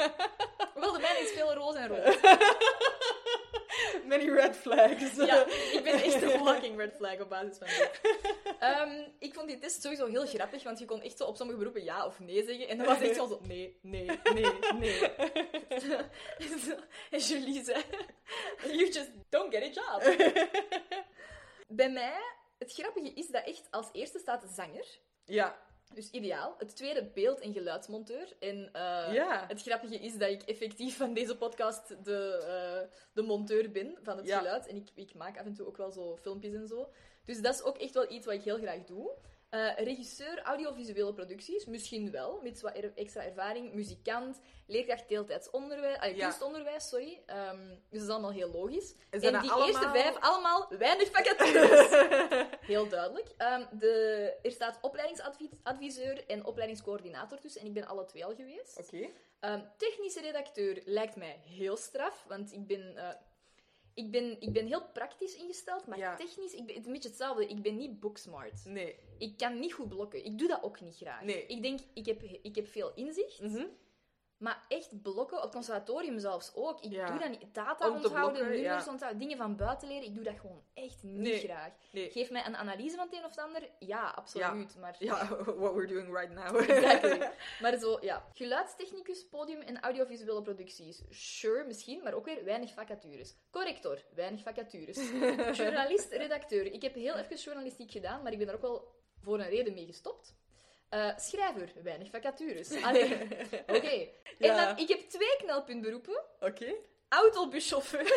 Hoewel, de mijne is veel roze en rood. Many red flags. Ja, ik ben echt een walking red flag op basis van dit. Ehm, ik vond die test sowieso heel grappig, want je kon echt zo op sommige beroepen ja of nee zeggen. En dan was het echt zo, nee, nee, nee, nee. en Julie zei, you just don't get a job. Bij mij, het grappige is dat echt als eerste staat zanger. Ja. Dus ideaal. Het tweede beeld- en geluidsmonteur. En eh, Ja. het grappige is dat ik effectief van deze podcast de, eh, de monteur ben van het Ja. geluid. En ik, ik maak af en toe ook wel zo filmpjes en zo. Dus dat is ook echt wel iets wat ik heel graag doe. Eh, regisseur audiovisuele producties, misschien wel, met wat er- extra ervaring. Muzikant, leerkracht deeltijds onderwijs, allee, Ja. kunstonderwijs, sorry. Ehm, dus dat is allemaal heel logisch. En zijn die eerste vijf, allemaal weinig vacatures. Heel duidelijk. Ehm, de, er staat opleidingsadviseur en opleidingscoördinator tussen. En ik ben alle twee al geweest. Oké. Ehm, technische redacteur lijkt mij heel straf. Want ik ben, eh, ik ben, ik ben heel praktisch ingesteld. Maar Ja. technisch, ik ben, het is een beetje hetzelfde. Ik ben niet booksmart. Nee. Ik kan niet goed blokken. Ik doe dat ook niet graag. Nee. Ik denk, ik heb, ik heb veel inzicht. Mhm. Maar echt blokken, op het conservatorium zelfs ook. Ik Ja. doe dat niet. Data onthouden, blokken, nummers ja. onthouden, dingen van buiten leren. Ik doe dat gewoon echt niet Nee. graag. Nee. Geef mij een analyse van het een of het ander. Ja, absoluut. Maar, Ja, what we're doing right now. Exactly. maar zo, ja. Geluidstechnicus, podium en audiovisuele producties. Sure, misschien, maar ook weer weinig vacatures. Corrector, weinig vacatures. Journalist, redacteur. Ik heb heel even journalistiek gedaan, maar ik ben er ook wel voor een reden mee gestopt. Eh, schrijver, weinig vacatures. Allee, oké. En Ja. dan, ik heb twee knelpuntberoepen. Oké. Autobuschauffeur.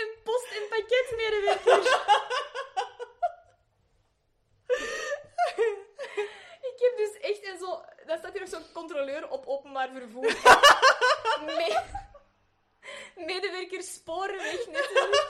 en post- en pakketmedewerker. ik heb dus echt en zo... Dan staat hier nog zo'n controleur op openbaar vervoer. Me- medewerker sporenweg netwerk.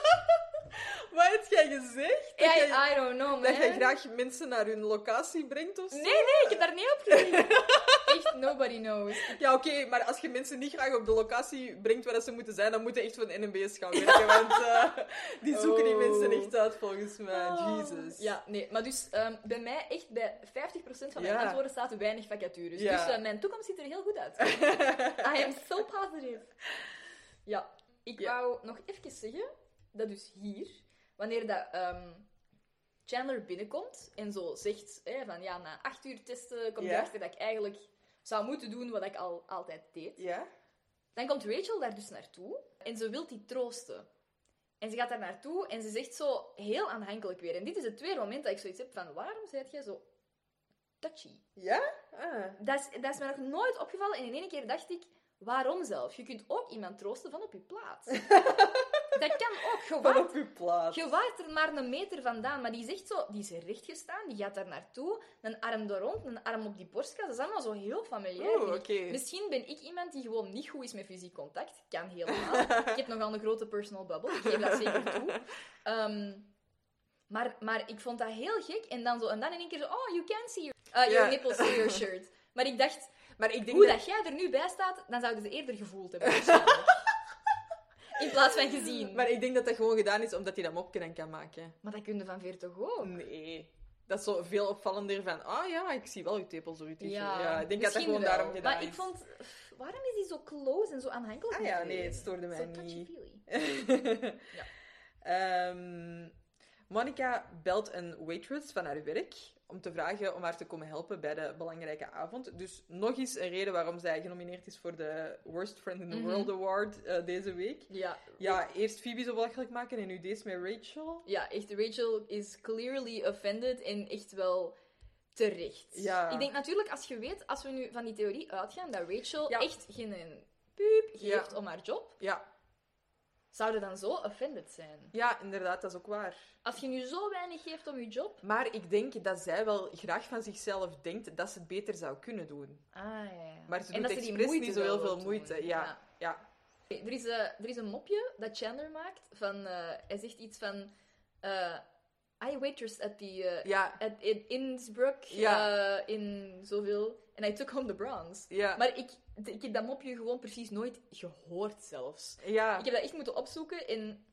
Wat heb jij gezegd? Dat, jij, I don't know, man. dat jij graag mensen naar hun locatie brengt of zo? Nee, nee, ik heb daar niet op gekeken. Echt, nobody knows. Ja, oké, maar als je mensen niet graag op de locatie brengt waar ze moeten zijn, dan moeten echt de NMBS gaan werken, want eh, die zoeken die Oh. mensen echt uit, volgens mij. Oh. Jesus. Ja, nee, maar dus ehm, bij mij echt bij 50% van mijn Ja. antwoorden staat weinig vacatures. Ja. Dus eh, mijn toekomst ziet er heel goed uit. I am so positive. Ja, ik Ja. wou nog even zeggen dat dus hier, wanneer dat ehm, Chandler binnenkomt en zo zegt hè, van ja, na acht uur testen kom je Ja. erachter dat ik eigenlijk zou moeten doen wat ik al altijd deed. Dan komt Rachel daar dus naartoe en ze wil die troosten. En ze gaat daar naartoe en ze zegt zo heel aanhankelijk weer. En dit is het tweede moment dat ik zoiets heb van waarom zijt jij zo touchy? Ja? Ah. Dat is, dat is mij nog nooit opgevallen en in één keer dacht ik, waarom zelf? Je kunt ook iemand troosten van op je plaats. dat kan ook. Je Van op uw plaats. je waart er maar een meter vandaan, maar die zegt zo, die is rechtgestaan, die gaat daar naartoe, een arm er rond, een arm op die borstkas. Dat is allemaal zo heel familiair. Oeh. Misschien ben ik iemand die gewoon niet goed is met fysiek contact. Kan helemaal. ik heb nogal een grote personal bubble, ik geef dat zeker toe. Ehm, maar, maar ik vond dat heel gek. En dan, zo, en dan in één keer zo, oh, you can see your, uh, your nipples through your shirt. Maar ik dacht, Maar ik denk hoe dat... dat jij er nu bij staat, dan zouden ze eerder gevoeld hebben. In plaats van gezien. Maar ik denk dat dat gewoon gedaan is omdat hij dat mopje dan kan maken. Maar dat kun je van ver toch ook? Nee. Dat is zo veel opvallender van, ah ja, ik zie wel uw tepels door uw t-shirt. Ja, Ja, ik denk dat dat gewoon wel. daarom gedaan Maar is. ik vond... Waarom is die zo close en zo aanhankelijk? Ah ja, nee, het stoorde mij Zo niet. touchy-feely. Ehm, Monica belt een waitress van haar werk om te vragen om haar te komen helpen bij de belangrijke avond. Dus nog eens een reden waarom zij genomineerd is voor de Worst Friend in the Mhm. World Award eh, deze week. Ja, Ja, eerst Phoebe zo belachelijk maken en nu deze met Rachel. Ja, echt. Rachel is clearly offended en echt wel terecht. Ja. Ik denk natuurlijk, als je weet, als we nu van die theorie uitgaan, dat Rachel Ja. echt geen puup geeft Ja. om haar job, Ja. Zouden dan zo offended zijn. ja, inderdaad, dat is ook waar. Als je nu zo weinig geeft om je job... Maar ik denk dat zij wel graag van zichzelf denkt dat ze het beter zou kunnen doen. Ah, ja, ja. Maar ze En doet expres niet zo heel veel moeite. doen. Ja, ja. Er, is, eh, er is een mopje dat Chandler maakt. Van, eh, hij zegt iets van... eh I waitress at the... Ja, at, in Innsbruck, Ja. in zoveel... And I took home the bronze. ja. Maar ik, ik heb dat mopje gewoon precies nooit gehoord zelfs. ja. Ik heb dat echt moeten opzoeken en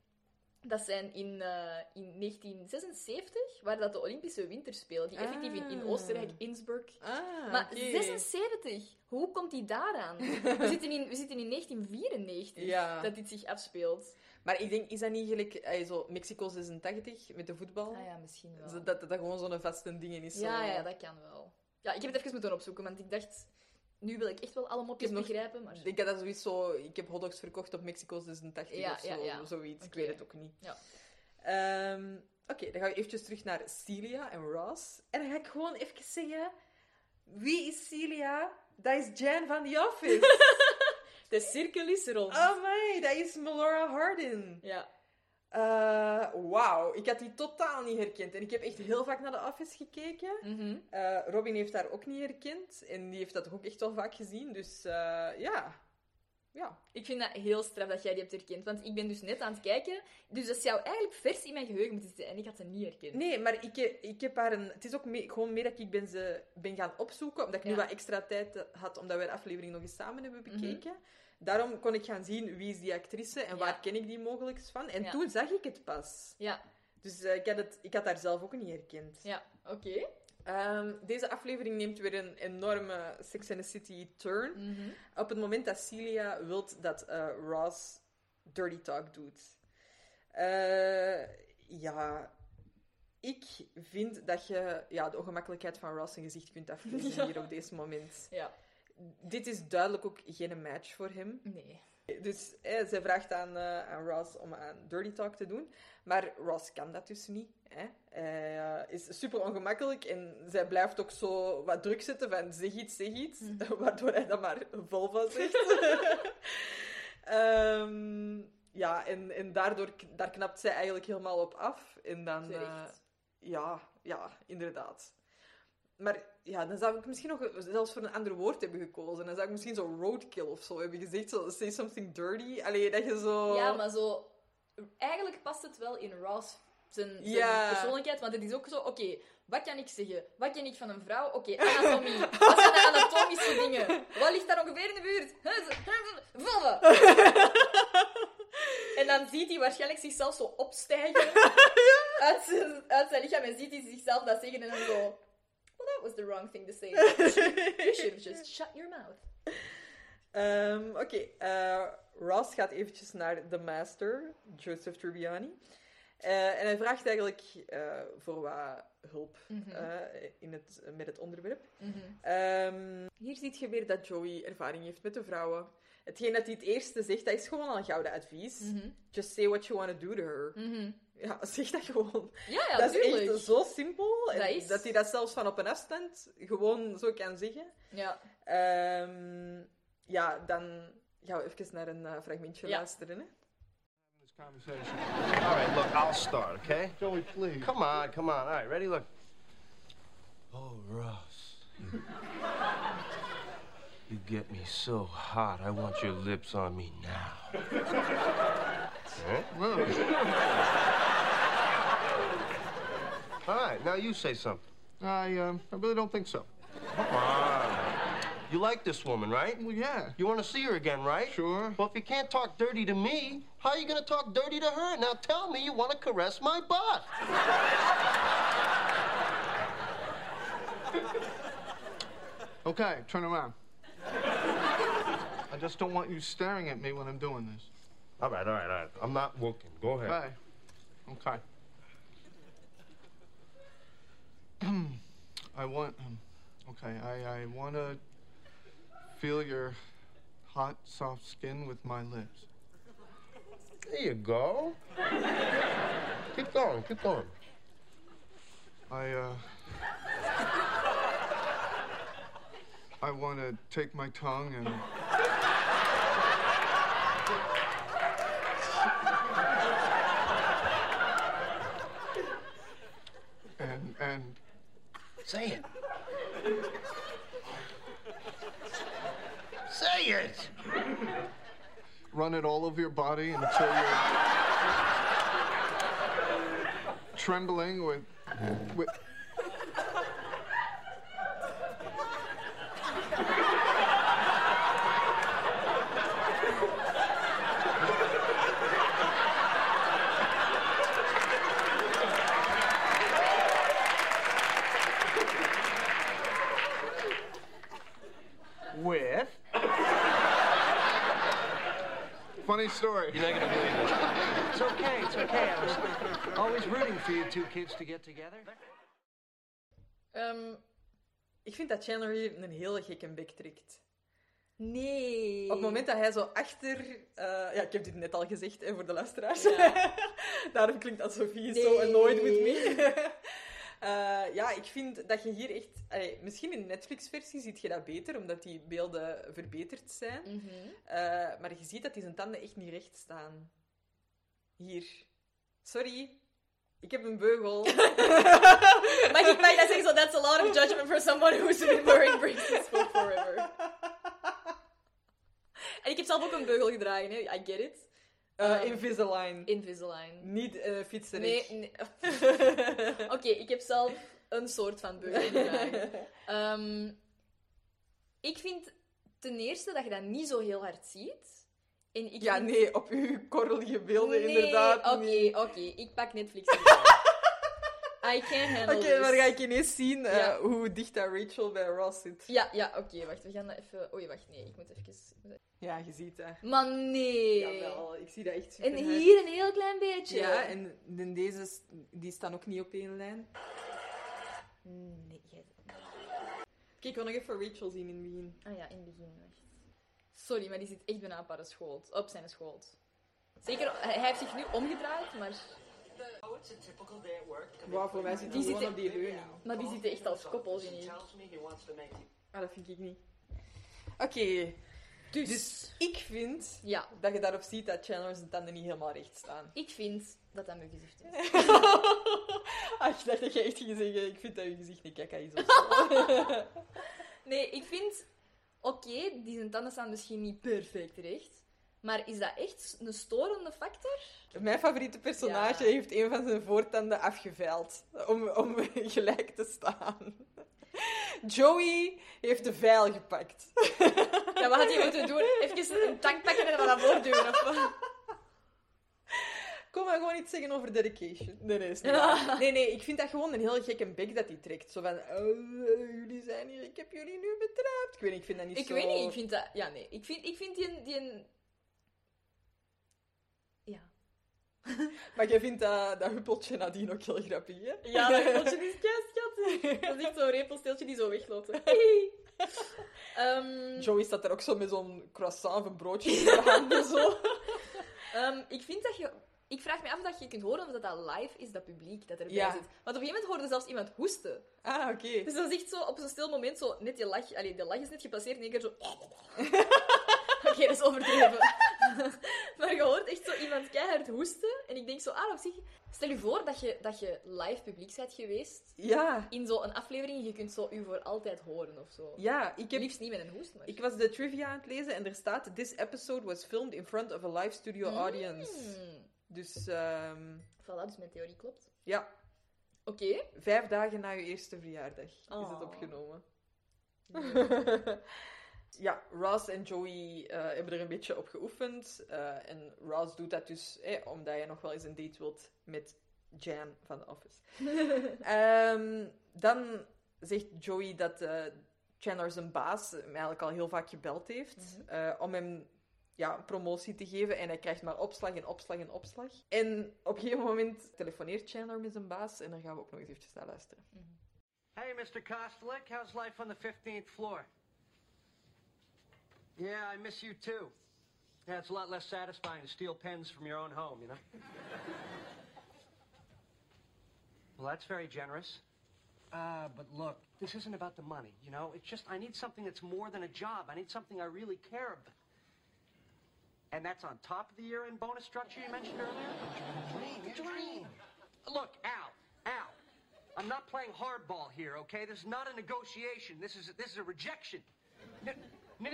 dat zijn in, eh, in 1976, waar dat de Olympische Winterspelen, die effectief in, in Ah. Oostenrijk, Innsbruck. Ah, Maar oké. 76, hoe komt die daaraan? We zitten in, we zitten in 1994 Ja. dat dit zich afspeelt. Maar ik denk, is dat niet gelijk eh, zo Mexico 86 met de voetbal? Ah ja, misschien wel. Dat, dat dat gewoon zo'n vaste ding is. ja, zo. ja, dat kan wel. Ja, ik heb het even moeten opzoeken, want ik dacht, nu wil ik echt wel alle mopjes Ik heb nog- begrijpen, maar... Ik denk dat zo... Ik heb hotdogs verkocht op Mexico 86 Ja, of zo, ja, ja. zoiets. Ik weet het ook niet. Ja. Ehm, Oké, dan gaan we eventjes terug naar Celia en Ross. En dan ga ik gewoon even zeggen... Wie is Celia? Dat is Jan van The Office. De cirkel is rond. oh my, dat is Melora Hardin. Ja. Eh, Wauw, ik had die totaal niet herkend. En ik heb echt heel vaak naar The Office gekeken. Mhm. Eh, Robin heeft haar ook niet herkend. En die heeft dat ook echt wel vaak gezien. Dus eh, ja. Ja. Ik vind dat heel straf dat jij die hebt herkend. Want ik ben dus net aan het kijken. Dus dat zou eigenlijk vers in mijn geheugen moeten zitten. En ik had ze niet herkend. Nee, maar ik, ik heb haar een... Het is ook mee- gewoon meer dat ik ben ze ben gaan opzoeken. Omdat ik nu wat extra tijd had. Omdat we de aflevering nog eens samen hebben Mhm. bekeken. Daarom kon ik gaan zien wie is die actrice en Ja. waar ken ik die mogelijk van. En Ja. toen zag ik het pas. Ja, Dus eh, ik, had het, ik had haar zelf ook niet herkend. ja, oké. Ehm, deze aflevering neemt weer een enorme Sex and the City turn. Mhm. Op het moment dat Celia wilt dat eh, Ross dirty talk doet. Eh, ja, ik vind dat je ja, de ongemakkelijkheid van Ross zijn gezicht kunt aflezen Ja. hier op deze moment. Ja. Dit is duidelijk ook geen match voor hem. Nee. Dus zij vraagt aan, eh, aan Ross om aan dirty talk te doen. Maar Ross kan dat dus niet. Hè. Hij eh, is super ongemakkelijk en zij blijft ook zo wat druk zetten van zeg iets, zeg iets. Waardoor hij dan maar vulva zegt. Ehm, ja, en, en daardoor daar knapt zij eigenlijk helemaal op af. En dan... Terecht. ja, ja, inderdaad. Maar ja, dan zou ik misschien nog zelfs voor een ander woord hebben gekozen. Dan zou ik misschien zo roadkill of zo hebben gezegd. Zo, say something dirty. Allee, dat je zo... Ja, maar zo... Eigenlijk past het wel in Ross zijn, zijn Ja. persoonlijkheid, want het is ook zo, oké, wat kan ik zeggen? Wat ken ik van een vrouw? Oké, anatomie. Wat zijn de anatomische dingen? Wat ligt daar ongeveer in de buurt? Vulva. En dan ziet hij waarschijnlijk zichzelf zo opstijgen uit, zijn, uit zijn lichaam en ziet hij zichzelf dat zeggen en dan zo... That was the wrong thing to say. You should, have just shut your mouth. Ehm, Oké, eh, Ross gaat eventjes naar de master, Joseph Tribbiani. Eh, en hij vraagt eigenlijk eh, voor wat hulp Mhm. in het, met het onderwerp. Mhm. Ehm, hier ziet je weer dat Joey ervaring heeft met de vrouwen. Hetgeen dat hij het eerste zegt, dat is gewoon al een gouden advies. Mhm. Just say what you want to do to her. Ja, zeg dat gewoon. Ja, ja, dat is echt zo simpel. En Dat is- dat hij dat zelfs van op een afstand gewoon zo kan zeggen. Ja. Ehm, ja, dan gaan we even naar een eh, fragmentje Ja. luisteren. Hè? conversation. All right, look, I'll start, okay? Joey, please. Come on, come on. All right, ready? Look. Oh, Ross. you get me so hot. I want your lips on me now. Huh? All right, now you say something. I, um, I really don't think so. Come on. You like this woman, right? Well, yeah. You want to see her again, right? Sure. Well, if you can't talk dirty to me, how are you going to talk dirty to her? Now tell me you want to caress my butt. Okay, turn around. I just don't want you staring at me when I'm doing this. All right, all right, all right. I'm not looking. Go ahead. Okay. Okay. I want, um, okay, I, I want to feel your hot, soft skin with my lips. There you go. keep going, keep going. I, uh. I want to take my tongue and. and, and Say it. Say it. run it all over your body until you're trembling with, with funny story. You're not gonna believe this. It's okay, it's okay. I was always rooting for you two kids to get together. Ehm, Ik vind dat Chandler hier een hele gekke bek trekt. nee. Op het moment dat hij zo achter... eh, ja, ik heb dit net al gezegd hè, voor de luisteraars. Ja. Daarom klinkt dat Sophie Nee. zo annoyed with me. Eh, ja, ik vind dat je hier echt... allee, misschien in de Netflix-versie ziet je dat beter, omdat die beelden verbeterd zijn. Mhm. Eh, maar je ziet dat die zijn tanden echt niet recht staan. Hier. Sorry. Ik heb een beugel. Mag ik mij dat zeggen? So that's a lot of judgment for someone who's been wearing braces for forever. En ik heb zelf ook een beugel gedragen, hè. I get it. Ehm, Invisalign. Invisalign. Niet eh fietsen. Nee, nee. Oké, ik heb zelf een soort van beugel gedragen. Ehm, ik vind ten eerste dat je dat niet zo heel hard ziet. En ik Ja, vind- nee, op uw korrelige beelden Nee, inderdaad Oké, oké, ik pak Netflix. I handle Oké, maar ga ik ineens zien eh, Ja. hoe dicht dat Rachel bij Ross zit. Ja, ja, oké, wacht. We gaan dat even... Oei, wacht, nee, ik moet even... Ja, je ziet dat. Maar nee. Jawel, ik zie dat echt super En hier een heel klein beetje. Ja, en deze, die staan ook niet op één lijn. Nee, jij... Kijk, ik wil nog even Rachel zien in het begin. Ah ja, in het begin, wacht. Sorry, maar die zit echt bijna op haar schoot. Op zijn schoot. Zeker, hij heeft zich nu omgedraaid, maar... Oh, it's a typical day at work. Wauw, voor mij zit Die zitten- op die leuning. Maar die zitten echt als koppel, vind ik. tells me he wants to make you. Ah, dat vind ik niet. Oké, Dus... dus ik vind Ja, dat je daarop ziet dat Chandler zijn tanden niet helemaal recht staan. ik vind dat dat mijn gezicht is. ah, ik dacht dat je echt ging zeggen, ik vind dat je gezicht niet kaka is. Nee, ik vind... Oké, die zijn tanden staan misschien niet perfect recht. Maar is dat echt een storende factor? Mijn favoriete personage Ja. heeft een van zijn voortanden afgeveild om, om gelijk te staan. Joey heeft de veil gepakt. Ja, wat had hij moeten doen? Even een tank pakken en dan naar voren duwen, of wat? Kom maar gewoon iets zeggen over dedication. Nee, nee, is niet nee, nee, ik vind dat gewoon een heel gekke bek dat hij trekt. Zo van, oh, jullie zijn hier, ik heb jullie nu betrapt. Ik weet niet, ik vind dat niet Ik zo... weet niet, ik vind dat... Ja, nee. Ik vind, ik vind die... een- Die een... Ja. Maar jij vindt dat, dat huppeltje nadien ook heel grappig, hè? Ja, dat geltje is keischat. Dat is echt zo'n repelsteeltje die zo wegloopt. Ehm, Joey staat er ook zo met zo'n croissant of een broodje in de handen, zo. ehm, ik vind dat je... Ik vraag me af dat je kunt horen of dat, dat live is, dat publiek dat erbij Ja. zit. Want op een gegeven moment hoorde zelfs iemand hoesten. Ah, oké. Dus dat is echt zo, op zo'n stil moment, zo, net die lach... Allee, de lach is net gepasseerd en één keer zo... Oké, dat is overdreven. maar je hoort echt zo iemand keihard hoesten. En ik denk zo, ah, op zich... Stel je voor dat je, dat je live publiek bent geweest Ja, in zo'n aflevering. Je kunt zo u voor altijd horen of zo. ja, ik heb... Liefst niet met een hoest, maar... Ik was de trivia aan het lezen en er staat... This episode was filmed in front of a live studio audience. Hmm. Dus, ehm, Voilà, dus mijn theorie klopt. ja, Oké. vijf dagen na je eerste verjaardag is het Oh. opgenomen. ja, Ross en Joey eh, hebben er een beetje op geoefend. eh, en Ross doet dat dus eh, omdat hij nog wel eens een date wilt met Jan van The Office. Ehm, dan zegt Joey dat eh, Chandler zijn baas hem eigenlijk al heel vaak gebeld heeft eh, om hem ja, een promotie te geven. En hij krijgt maar opslag en opslag en opslag. En op een gegeven moment telefoneert Chandler met zijn baas. En daar gaan we ook nog eens eventjes naar luisteren. Hey, Mr. Kostelik, how's life on the 15th floor? Yeah, I miss you too. Yeah, it's a lot less satisfying to steal pens from your own home, you know? well, that's very generous. Uh, but look, this isn't about the money, you know? It's just I need something that's more than a job. I need something I really care about. And that's on top of the year-end bonus structure you mentioned earlier? Dream, dream. Look, Al, Al, I'm not playing hardball here, okay? This is not a negotiation. This is this is a rejection. No, no,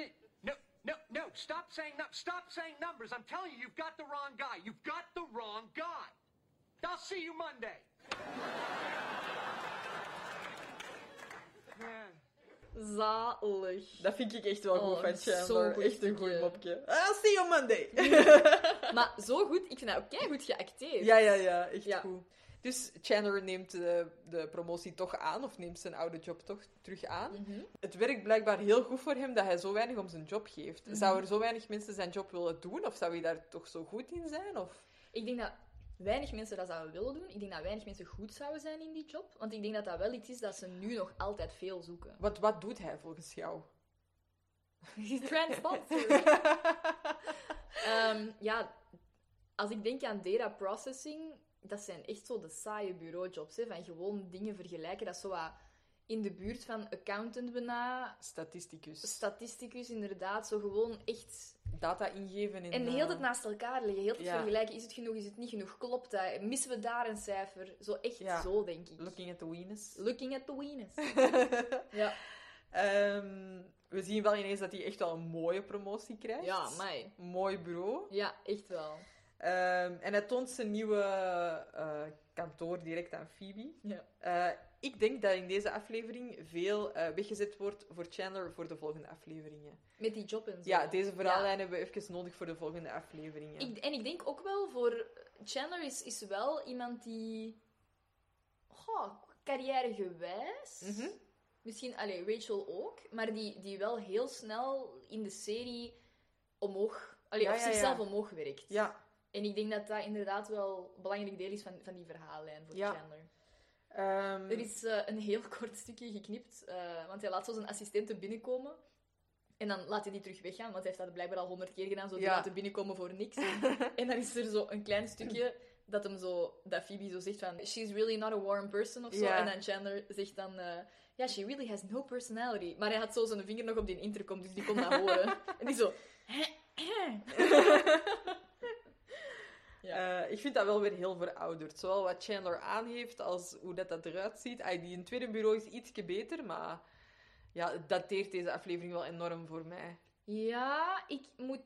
no, no. Stop saying no. Stop saying numbers. I'm telling you, you've got the wrong guy. You've got the wrong guy. I'll see you Monday. Yeah. Zalig. Dat vind ik echt wel goed Oh, van zo Chandler. echt een goed mopje. I'll see you Monday. Maar zo goed, ik vind dat ook goed geacteerd. ja, ja, ja. Echt Ja. goed. Dus Chandler neemt de, de promotie toch aan, of neemt zijn oude job toch terug aan. Mhm. Het werkt blijkbaar heel goed voor hem dat hij zo weinig om zijn job geeft. Mhm. Zou er zo weinig mensen zijn job willen doen, of zou hij daar toch zo goed in zijn? Of... Ik denk dat weinig mensen dat zouden willen doen. Ik denk dat weinig mensen goed zouden zijn in die job. Want ik denk dat dat wel iets is dat ze nu nog altijd veel zoeken. Wat, wat doet hij volgens jou? Transponsor. Ehm, ja, als ik denk aan data processing, dat zijn echt zo de saaie bureaujobs. Hè, van gewoon dingen vergelijken. Dat is zo wat in de buurt van accountant bijna. Statisticus. Statisticus, inderdaad. Zo gewoon echt... Data ingeven in... En eh, heel het naast elkaar liggen. Heel het ja. vergelijken. Is het genoeg? Is het niet genoeg? Klopt dat? Missen we daar een cijfer? Zo echt Ja. zo, denk ik. Looking at the weenus. Looking at the weenus. ja. Ehm, we zien wel ineens dat hij echt wel een mooie promotie krijgt. ja, mij. Mooi bureau. Ja, echt wel. Ehm, en hij toont zijn nieuwe eh, kantoor direct aan Phoebe. Ja. Eh, ik denk dat in deze aflevering veel eh, weggezet wordt voor Chandler voor de volgende afleveringen. Met die job en zo. Ja, deze verhaallijn hebben we even nodig voor de volgende afleveringen. Ik, en ik denk ook wel voor... Chandler is, is wel iemand die... goh, carrièregewijs. Mhm. Misschien, allee, Rachel ook, maar die, die wel heel snel in de serie omhoog, allee, Ja, of ja, ja. zichzelf omhoog werkt. Ja. En ik denk dat dat inderdaad wel een belangrijk deel is van, van die verhaallijn voor Ja. Chandler. Ehm, Er is eh, een heel kort stukje geknipt, eh, want hij laat zo zijn assistenten binnenkomen. En dan laat hij die terug weggaan, want hij heeft dat blijkbaar al honderd keer gedaan, zo die Ja. laten binnenkomen voor niks. en dan is er zo een klein stukje dat hem zo, dat Phoebe zo zegt van, she's really not a warm person of zo. Ja. En dan Chandler zegt dan, eh ja, she really has no personality. Maar hij had zo zijn vinger nog op die intercom, dus die kon dat horen. En die zo, Eh, ik vind dat wel weer heel verouderd. Zowel wat Chandler aan heeft als hoe dat, dat eruit ziet. Ay, die in het tweede bureau is ietsje beter, maar ja, het dateert deze aflevering wel enorm voor mij. ja, ik moet...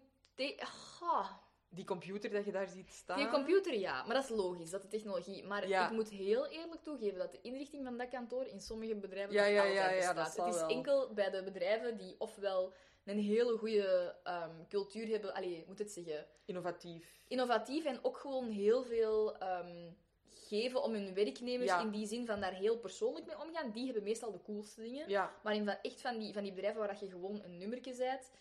Die computer dat je daar ziet staan. Die computer, ja. Maar dat is logisch, dat de technologie. Maar Ja. ik moet heel eerlijk toegeven dat de inrichting van dat kantoor in sommige bedrijven Ja, nog ja, altijd ja, ja, bestaat. dat Het is wel. enkel bij de bedrijven die ofwel een hele goede ehm, cultuur hebben... Allee, moet het zeggen? Innovatief. Innovatief en ook gewoon heel veel ehm, geven om hun werknemers Ja. in die zin van daar heel persoonlijk mee omgaan. Die hebben meestal de coolste dingen. Ja, Maar in van, echt van die, van die bedrijven waar dat je gewoon een nummertje zet...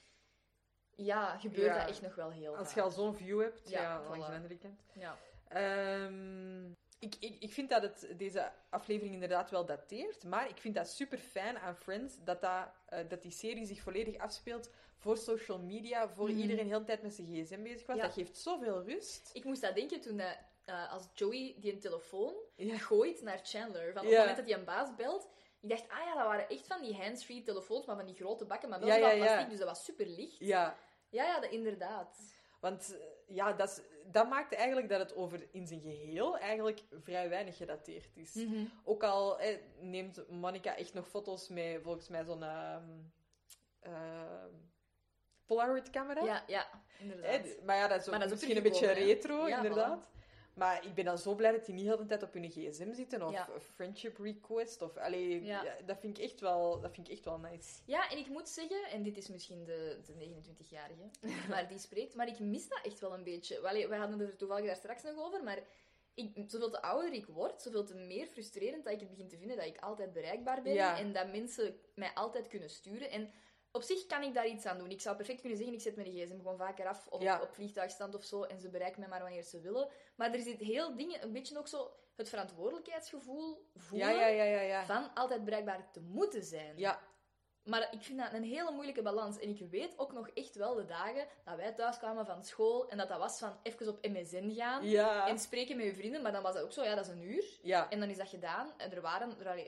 Ja, gebeurt Ja. dat echt nog wel heel als vaak. je al zo'n view hebt, ja, langs voilà. andere kant. Ja. Ehm, ik, ik, ik vind dat het, deze aflevering inderdaad wel dateert, maar ik vind dat super fijn aan Friends dat, dat, eh, dat die serie zich volledig afspeelt voor social media, voor Mhm. iedereen heel de tijd met zijn gsm bezig was. Ja. Dat geeft zoveel rust. Ik moest dat denken toen dat, eh, als Joey die een telefoon Ja. gooit naar Chandler. Van op Ja. het moment dat hij een baas belt. Ik dacht, ah ja, dat waren echt van die hands-free telefoons, maar van die grote bakken, maar wel van plastic, dus dat was super licht. Ja, Ja, ja, dat, inderdaad. want eh, ja, dat, is, dat maakt eigenlijk dat het over in zijn geheel eigenlijk vrij weinig gedateerd is. Mhm. Ook al eh, neemt Monica echt nog foto's met volgens mij zo'n ehm, ehm, Polaroid-camera. Ja, ja, inderdaad. maar ja, dat is, ook Maar dat is ook misschien een beetje retro, Ja, inderdaad. Maar ik ben dan zo blij dat die niet heel de tijd op hun gsm zitten, of Ja. friendship request, of... Allee, Ja. ja, dat, vind ik echt wel, dat vind ik echt wel nice. Ja, en ik moet zeggen, en dit is misschien de, de 29-jarige, maar die spreekt, maar ik mis dat echt wel een beetje. Wel, we hadden het er toevallig daar straks nog over, maar ik, zoveel te ouder ik word, zoveel te meer frustrerend dat ik het begin te vinden dat ik altijd bereikbaar ben en dat mensen mij altijd kunnen sturen. En op zich kan ik daar iets aan doen. Ik zou perfect kunnen zeggen, ik zet mijn gsm gewoon vaker af of Ja. op vliegtuigstand of zo en ze bereiken mij maar wanneer ze willen. Maar er zit heel dingen, een beetje ook zo het verantwoordelijkheidsgevoel voelen Ja, ja, van altijd bereikbaar te moeten zijn. ja. Maar ik vind dat een hele moeilijke balans. En ik weet ook nog echt wel de dagen dat wij thuis kwamen van school en dat dat was van even op MSN gaan en spreken met je vrienden. Maar dan was dat ook zo, ja, dat is een uur. ja. En dan is dat gedaan. En er waren... Er,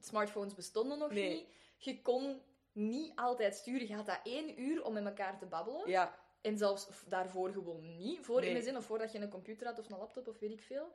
smartphones bestonden nog Nee. niet. Je kon niet altijd sturen. Je had dat één uur om met elkaar te babbelen. ja. En zelfs daarvoor gewoon niet. Voor Nee. MSN of voordat je een computer had of een laptop of weet ik veel.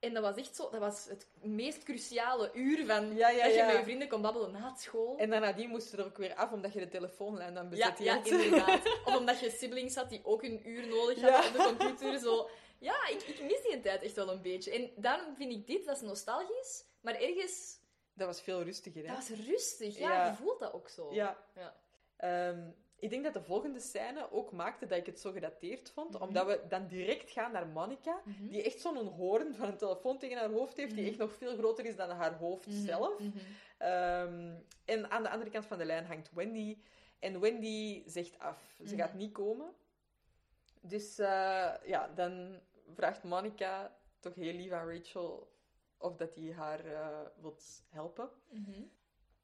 En dat was echt zo... Dat was het meest cruciale uur van... Ja, ja, dat je ja. met je vrienden kon babbelen na school. En dan nadien moesten er ook weer af, omdat je de telefoonlijn dan Ja, bezet ja, inderdaad. Of omdat je siblings had die ook een uur nodig hadden op de computer. Zo. Ja, ik, ik mis die tijd echt wel een beetje. En daarom vind ik dit, dat is nostalgisch, maar ergens, Dat was veel rustiger, hè? dat was rustig. Ja, Ja. je voelt dat ook zo. Ja. Ja. Ehm, ik denk dat de volgende scène ook maakte dat ik het zo gedateerd vond, Mhm. omdat we dan direct gaan naar Monica, Mhm. die echt zo'n hoorn van een telefoon tegen haar hoofd heeft, die Mhm. echt nog veel groter is dan haar hoofd zelf. Ehm, en aan de andere kant van de lijn hangt Wendy. En Wendy zegt af. Ze gaat niet komen. Dus eh, ja, dan vraagt Monica toch heel lief aan Rachel of dat hij haar eh wilt helpen. Mhm.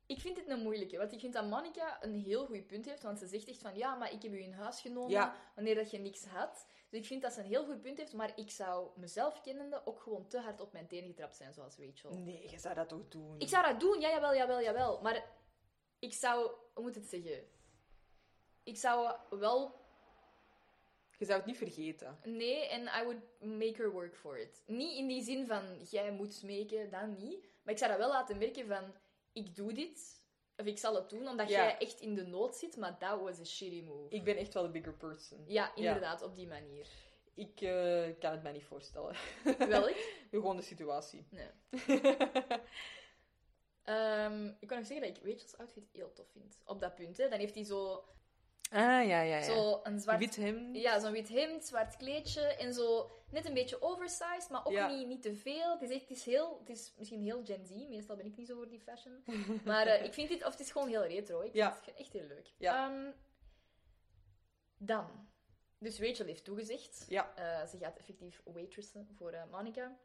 Ik vind het een moeilijke, want ik vind dat Monica een heel goed punt heeft, want ze zegt echt van, ja, maar ik heb u in huis genomen Ja. wanneer dat je niks had. Dus ik vind dat ze een heel goed punt heeft, maar ik zou mezelf kennende ook gewoon te hard op mijn tenen getrapt zijn, zoals Rachel. Nee, je zou dat toch doen? Ik zou dat doen, ja, jawel, jawel, jawel. Maar ik zou, hoe moet ik het zeggen? Ik zou wel, Je zou het niet vergeten. nee, en I would make her work for it. Niet in die zin van, jij moet smeken, dat niet. Maar ik zou dat wel laten merken van, ik doe dit, of ik zal het doen, omdat Ja. jij echt in de nood zit, maar dat was a shitty move. Ik ben echt wel de bigger person. Ja, inderdaad, op die manier. Ik eh, kan het mij niet voorstellen. Welk? Gewoon de situatie. Nee. Ehm, ik kan nog zeggen dat ik Rachel's outfit heel tof vind. Op dat punt, hè. Dan heeft hij zo... Ah, ja, ja, ja. Zo een zwart... Wit hemd. Ja, zo'n wit hemd, zwart kleedje en zo net een beetje oversized, maar ook Ja. niet, niet te veel. Het is echt het is heel, het is misschien heel Gen Z. Meestal ben ik niet zo voor die fashion. Maar eh, ik vind dit, of het is gewoon heel retro. Ik Ja. vind het echt heel leuk. Ja. Ehm, dan. Dus Rachel heeft toegezegd. Ja. Eh, ze gaat effectief waitressen voor eh, Monica.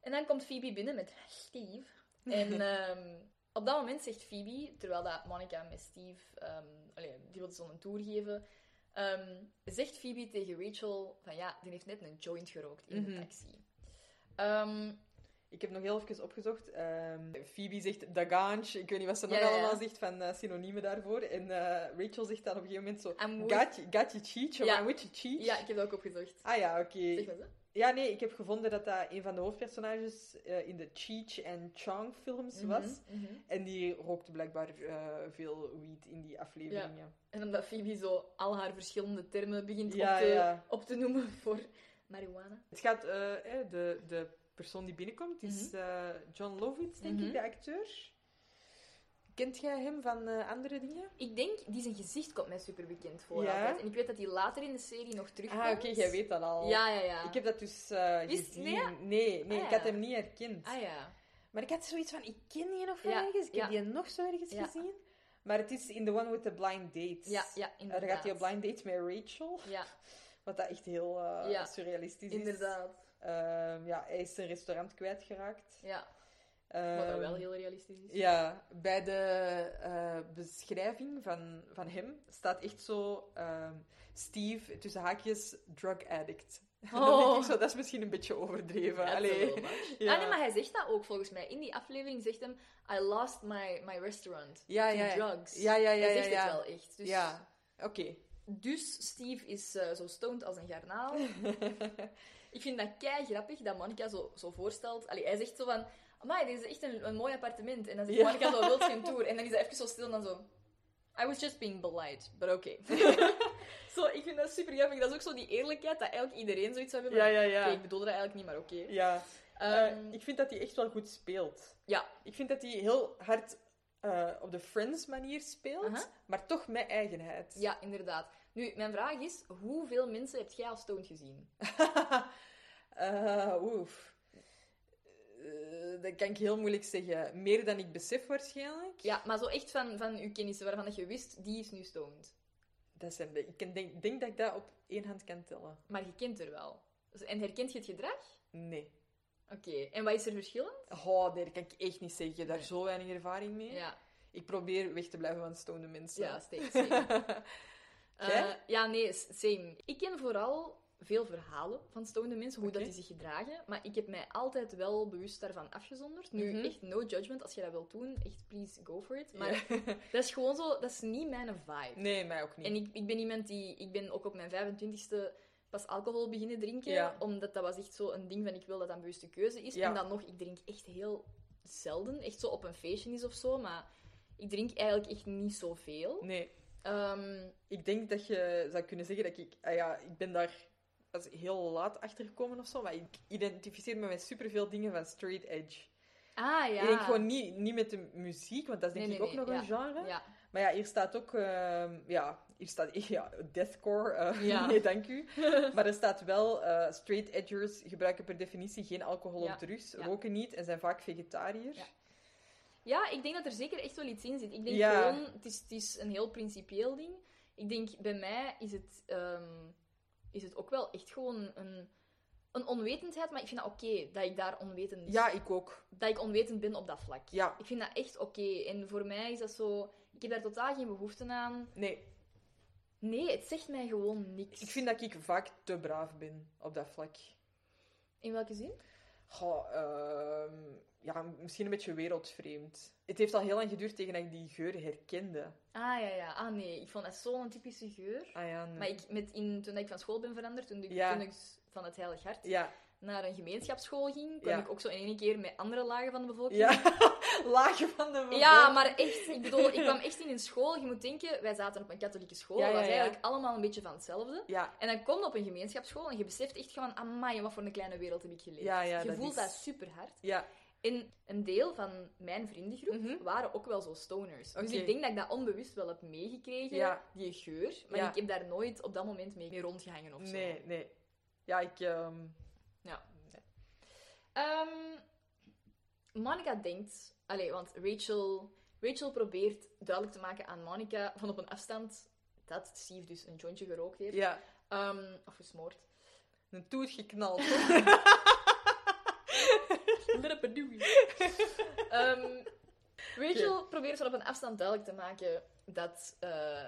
En dan komt Phoebe binnen met Steve. En ehm, op dat moment zegt Phoebe, terwijl dat Monica met Steve, ehm allee, die wil zo'n tour geven, ehm, zegt Phoebe tegen Rachel van ja, die heeft net een joint gerookt in de Mhm. taxi. Ehm, Ik heb nog heel even opgezocht. Ehm, Phoebe zegt dagange. Ik weet niet wat ze nog Ja, ja, ja. allemaal zegt van eh, synoniemen daarvoor. En eh, Rachel zegt dan op een gegeven moment zo... Got you, cheech, of Ja. I'm with you cheech. ja, ik heb dat ook opgezocht. Ah ja, oké. Zeg maar zo. Ja, nee, ik heb gevonden dat dat een van de hoofdpersonages eh, in de Cheech en Chong films was. Mhm, mhm. En die rookte blijkbaar veel weed in die afleveringen. En omdat Phoebe zo al haar verschillende termen begint Ja, op, te, ja. op te noemen voor marihuana. Het gaat, de, de persoon die binnenkomt is eh, John Lovitz, denk Mhm. ik, de acteur. Kent jij hem van eh, andere dingen? Ik denk, die zijn gezicht komt mij super bekend voor Ja? altijd. En ik weet dat hij later in de serie nog terugkomt. Ah, oké, jij weet dat al. Ja, ja, ja. Ik heb dat dus eh Wist- gezien. nee? Nee, nee, Ah, ik ja. had hem niet herkend. Ah ja. Maar ik had zoiets van, ik ken die nog van Ja, ergens. Ik heb die nog zo ergens gezien. Maar het is in The One with the Blind Dates. Ja, ja, inderdaad. Dan gaat hij op blind date met Rachel. Ja, Wat dat echt heel surrealistisch is. inderdaad. Ehm, ja, hij is zijn restaurant kwijtgeraakt. Ja, Ehm, wat dan wel heel realistisch is. Ja, bij de eh, beschrijving van, van hem staat echt zo ehm, Steve, tussen haakjes, drug addict. Dan denk Oh. ik zo, dat is misschien een beetje overdreven. Ja, Allee. dat wel much. Ja. Ah nee, maar hij zegt dat ook volgens mij. In die aflevering zegt hem, I lost my, my restaurant Ja, ja, ja. drugs. Ja, ja, ja, Hij ja, zegt ja. het wel echt. Dus, Ja, oké. dus Steve is eh, zo stoned als een garnaal. Ik vind dat kei grappig dat Monica zo, zo voorstelt. Allee, hij zegt zo van, amai, dit is echt een, een mooi appartement. En dan zegt Ja. Monica zo, wilt je een tour? En dan is hij even zo stil en dan zo, I was just being polite, but okay. zo, ik vind dat super grappig. Dat is ook zo die eerlijkheid dat eigenlijk iedereen zoiets zou hebben. Ja, ja, ja. Ik bedoelde dat eigenlijk niet, maar oké. Ja. Ehm, Eh, ik vind dat hij echt wel goed speelt. ja, Ik vind dat hij heel hard eh, op de Friends manier speelt, maar toch met eigenheid. ja, inderdaad. Nu, mijn vraag is, hoeveel mensen heb jij als stoned gezien? Eh, oef. Eh, dat kan ik heel moeilijk zeggen. Meer dan ik besef waarschijnlijk. Ja, maar zo echt van, van uw kennissen waarvan dat je wist, die is nu stoned. Dat zijn ik denk, denk dat ik dat op één hand kan tellen. Maar je kent er wel. Dus- En herkent je het gedrag? Nee. Oké, en wat is er verschillend? Oh, dat kan ik echt niet zeggen. Daar Nee. zo weinig ervaring mee. Ja, Ik probeer weg te blijven van stonende mensen. ja steeds. Eh, ja, nee, same. Ik ken vooral veel verhalen van stonende mensen, hoe dat die zich gedragen. Maar ik heb mij altijd wel bewust daarvan afgezonderd. Nu, Mhm. echt no judgment. Als je dat wilt doen, echt please go for it. Maar dat is gewoon zo, dat is niet mijn vibe. Nee, mij ook niet. En ik, ik ben iemand die... Ik ben ook op mijn 25ste pas alcohol beginnen drinken. Ja. Omdat dat was echt zo een ding van, ik wil dat dat een bewuste keuze is. Ja. En dan nog, ik drink echt heel zelden. Echt zo op een feestje is of zo. Maar ik drink eigenlijk echt niet zoveel. Nee. Ehm, Ik denk dat je zou kunnen zeggen dat ik... Ah ja, ik ben daar pas heel laat achter gekomen of zo, maar ik identificeer me met superveel dingen van straight edge. ah, ja. Ik denk gewoon niet, niet met de muziek, want dat is denk Nee, ik nee, ook nog een genre. Ja. Maar ja, hier staat ook... ehm, ja, hier staat... Ja, deathcore. eh, Ja. nee, dank u. maar er staat wel... eh, straight edgers gebruiken per definitie geen alcohol of drugs, roken niet en zijn vaak vegetariër. Ja. Ik denk dat er zeker echt wel iets in zit. Ik denk Ja. gewoon, het is, het is een heel principieel ding. Ik denk, bij mij is het, ehm, is het ook wel echt gewoon een, een onwetendheid, maar ik vind dat oké dat ik daar onwetend, Ja, ik ook. dat ik onwetend ben op dat vlak. Ja. Ik vind dat echt oké. En voor mij is dat zo, ik heb daar totaal geen behoefte aan. Nee, Nee, het zegt mij gewoon niks. ik vind dat ik vaak te braaf ben op dat vlak. In welke zin? Goh, ehm, ja, misschien een beetje wereldvreemd. Het heeft al heel lang geduurd tegen dat ik die geur herkende. Ah ja, ja. Ah nee, ik vond dat zo'n typische geur. Ah ja, nee. Maar ik, met in, toen ik van school ben veranderd, toen ik, Ja. toen ik van het Heilig Hart Ja, naar een gemeenschapsschool ging, kwam ik ook zo in één keer met andere lagen van de bevolking. ja. lagen van de bevolking. Ja, maar echt, ik bedoel, ik kwam echt in een school. Je moet denken, wij zaten op een katholieke school. Ja, dat was eigenlijk allemaal een beetje van hetzelfde. Ja, En dan kom je op een gemeenschapsschool en je beseft echt gewoon, amai, wat voor een kleine wereld heb ik geleefd. Ja, ja, je dat voelt is- dat super hard. ja, En een deel van mijn vriendengroep Mhm. waren ook wel zo stoners. Dus ik denk dat ik dat onbewust wel heb meegekregen, Ja. die geur. Maar Ja. ik heb daar nooit op dat moment mee, rondgehangen of zo. Nee, nee. Ja, ik... ehm, Ja. Ehm, Monica denkt... Allee, want Rachel, Rachel probeert duidelijk te maken aan Monica van op een afstand dat Steve dus een jointje gerookt heeft. ja, Ehm, of gesmoord. een toet geknald. Ehm, Rachel probeert van op een afstand duidelijk te maken dat eh,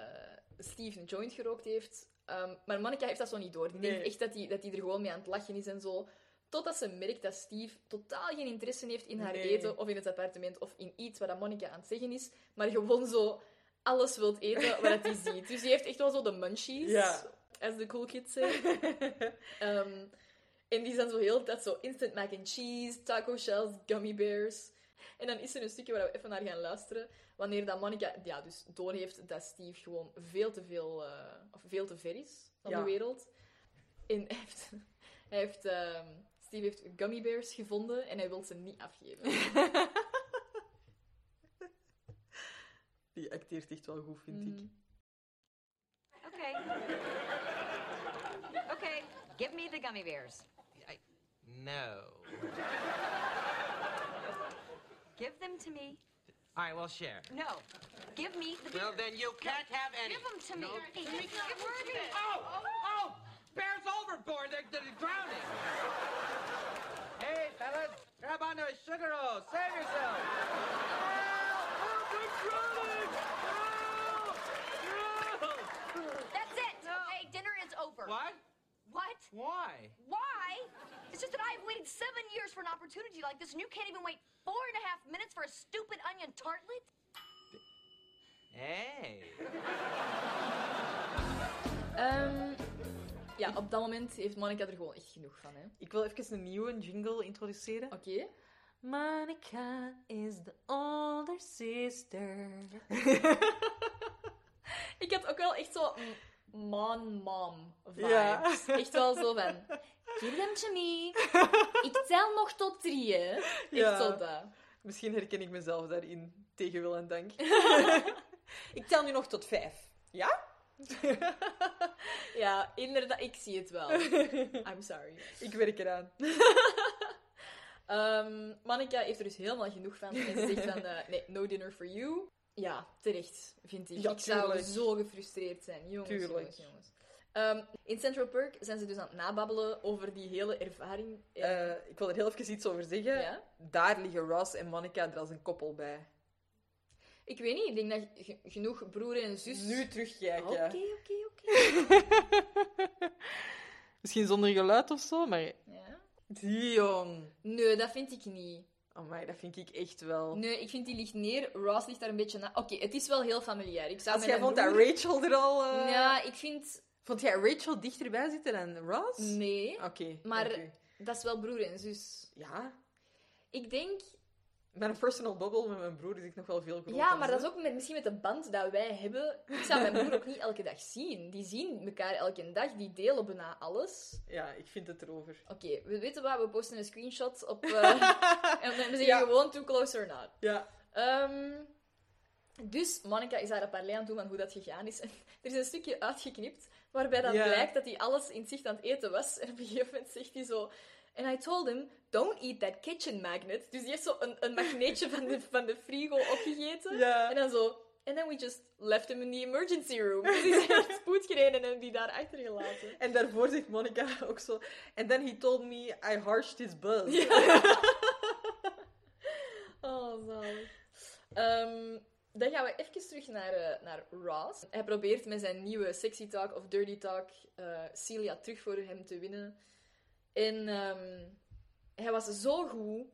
Steve een joint gerookt heeft. Ehm, maar Monica heeft dat zo niet door. Die denkt echt dat hij dat die er gewoon mee aan het lachen is en zo. Totdat ze merkt dat Steve totaal geen interesse heeft in haar Nee. eten of in het appartement of in iets wat dat Monica aan het zeggen is. Maar gewoon zo alles wilt eten wat hij ziet. Dus die heeft echt wel zo de munchies. Ja. As the cool kids say. Ehm, en die zijn zo heel tijd zo instant mac and cheese, taco shells, gummy bears. En dan is er een stukje waar we even naar gaan luisteren. Wanneer dat Monica ja, dus doorheeft dat Steve gewoon veel te veel, eh, of veel te ver is van Ja. de wereld. En hij heeft, hij heeft, ehm, Steve heeft gummy bears gevonden en hij wil ze niet afgeven. Die acteert echt wel goed, vind ik. Okay. Okay, give me the gummy bears. I, no. Give them to me. All right, well, share. No. Give me the Well, then you can't have any. Give them to me. No. Hey, that's not working. Oh, oh, bear's overboard. They're, they're drowning. Hey, fellas, grab onto a sugar hose. Save yourself. Help! Help! They're drowning! Help! Help! That's it. Hey, dinner is over. What? What? Why? Why? It's just that I've waited seven years for an opportunity like this, and you can't even wait four and a half minutes for a stupid onion tartlet? Hey. Ehm, ja, op dat moment heeft Monica er gewoon echt genoeg van. Hè. Ik wil even een nieuwe jingle introduceren. Oké. Monica is the older sister. Ik had ook wel echt zo mm, man-mom vibes. Ja. Echt wel zo van... Give them to me. Ik tel nog tot drie, hè. Echt Ja. zo dat. Misschien herken ik mezelf daarin, tegen wil en dank. ik tel nu nog tot vijf. Ja? Ja, inderdaad. Ik zie het wel. I'm sorry. Ik werk eraan. Monica heeft er dus helemaal genoeg van. En ze zegt dan, eh, nee, no dinner for you. Ja, terecht, vind ik. Ja, ik zou zo gefrustreerd zijn. Jongens, Tuurlijk. jongens, jongens. Ehm, in Central Perk zijn ze dus aan het nababbelen over die hele ervaring. Eh, ik wil er heel even iets over zeggen. Ja? Daar liggen Ross en Monica er als een koppel bij. Ik weet niet, ik denk dat ge- genoeg broer en zus... Nu terugkijken. Oké, oké, oké. Misschien zonder geluid of zo, maar... Ja. Die jong. Nee, dat vind ik niet. Amai, dat vind ik echt wel. Nee, ik vind die ligt neer. Ross ligt daar een beetje na. Oké, het is wel heel familiair. Ik zou Als jij vond dat Rachel er al... eh, Ja, ik vind... Vond jij Rachel dichterbij zitten dan Ross? Nee. Oké. Maar dat is wel broer en zus. Ja. Ik denk... Mijn personal bubble met mijn broer is ik nog wel veel groter. Ja, maar dat is ook met, misschien met de band dat wij hebben. Ik zou mijn broer ook niet elke dag zien. Die zien elkaar elke dag. Die delen bijna alles. Ja, ik vind het erover. Oké, we weten wat. We posten een screenshot op... eh, en we zeggen Ja. gewoon too close or not. Ja. Ehm, dus Monica is daar een parley aan het doen van hoe dat gegaan is. En er is een stukje uitgeknipt waarbij dan Ja. blijkt dat hij alles in zicht aan het eten was. En op een gegeven moment zegt hij zo... And I told him, don't eat that kitchen magnet. Dus die heeft zo een, een magneetje van de, van de frigo opgegeten. En dan zo... And then we just left him in the emergency room. Dus die naar het spoed gereden en hebben die daar achtergelaten. En daarvoor zegt Monica ook zo... And then he told me I harshed his buzz. Oh, zalig. Ehm, dan gaan we even terug naar, eh, naar Ross. Hij probeert met zijn nieuwe sexy talk of dirty talk eh, Celia terug voor hem te winnen. En ehm, hij was zo goed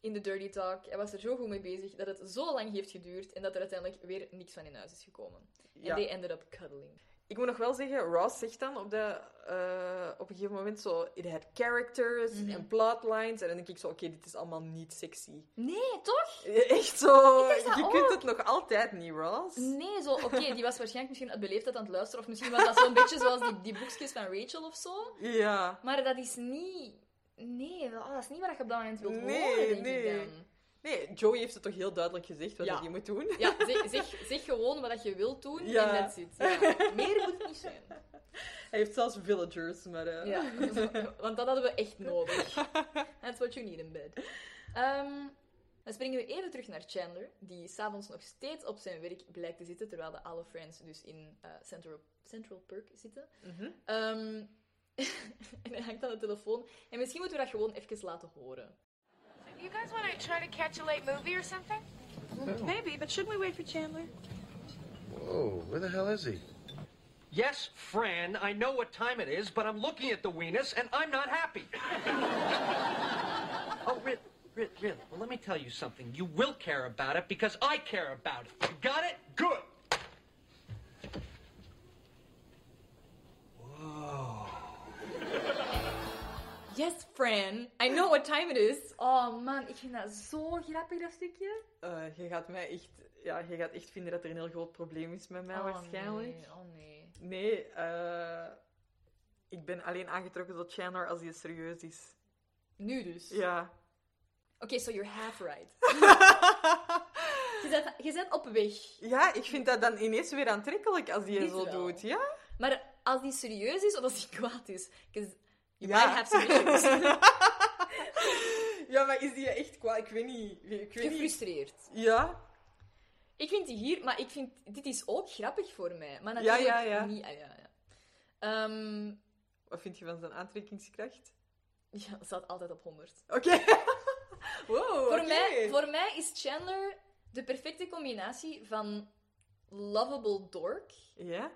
in de dirty talk, hij was er zo goed mee bezig, dat het zo lang heeft geduurd en dat er uiteindelijk weer niks van in huis is gekomen. En Ja. they ended up cuddling. Ik moet nog wel zeggen, Ross zegt dan op, de, eh, op een gegeven moment zo... It had characters Mhm. en plotlines. En dan denk ik zo, oké, dit is allemaal niet sexy. Nee, toch? Echt zo... Je ook. kunt het nog altijd niet, Ross. Nee, zo, oké, die was waarschijnlijk misschien uit beleefdheid aan het luisteren, of misschien was dat zo'n beetje zoals die, die boekjes van Rachel of zo. Ja. Maar dat is niet... Nee, dat, dat is niet wat je op dat moment wilt Nee, horen, denk nee. ik dan. Nee, Joey heeft het toch heel duidelijk gezegd wat Ja. je moet doen. Ja, zeg, zeg, zeg gewoon wat je wilt doen Ja. en that's it. Ja. Meer moet het niet zijn. Hij heeft zelfs villagers, maar... eh, Ja, want dat hadden we echt nodig. That's what you need in bed. Ehm, dan springen we even terug naar Chandler, die s'avonds nog steeds op zijn werk blijkt te zitten, terwijl de alle friends dus in eh, Central, Central Perk zitten. Mhm. Ehm, en hij hangt aan de telefoon. En misschien moeten we dat gewoon even laten horen. You guys want to try to catch a late movie or something? Oh. Maybe, but shouldn't we wait for Chandler? Whoa, where the hell is he? Yes, Fran, I know what time it is, but I'm looking at the weenus and I'm not happy. oh, really? Really? Really? Well, let me tell you something. You will care about it because I care about it. You got it? Good. Yes, Fran. I know what time it is. Oh man, ik vind dat zo grappig, dat stukje. Eh, je gaat mij echt... Ja, je gaat echt vinden dat er een heel groot probleem is met mij, oh, waarschijnlijk. Nee, oh nee. Nee, eh, ik ben alleen aangetrokken tot Chandler als hij serieus is. Nu dus. Ja. Oké, so you're half right. je, bent, je bent op weg. Ja, ik vind dat dan ineens weer aantrekkelijk als hij Dit zo wel. doet. Ja? Maar als die serieus is of als die kwaad is. You Ja. might have some issues. ja, maar is die echt kwaad? Ik weet niet. Ik weet niet. Gefrustreerd. Ja? Ik vind die hier, maar ik vind dit is ook grappig voor mij. Maar Ja, natuurlijk ja, ja. niet. Ah, ja, ja. Wat vind je van zijn aantrekkingskracht? ja, dat staat altijd op 100. Oké. wow, Voor, mij, voor mij is Chandler de perfecte combinatie van lovable dork, Ja?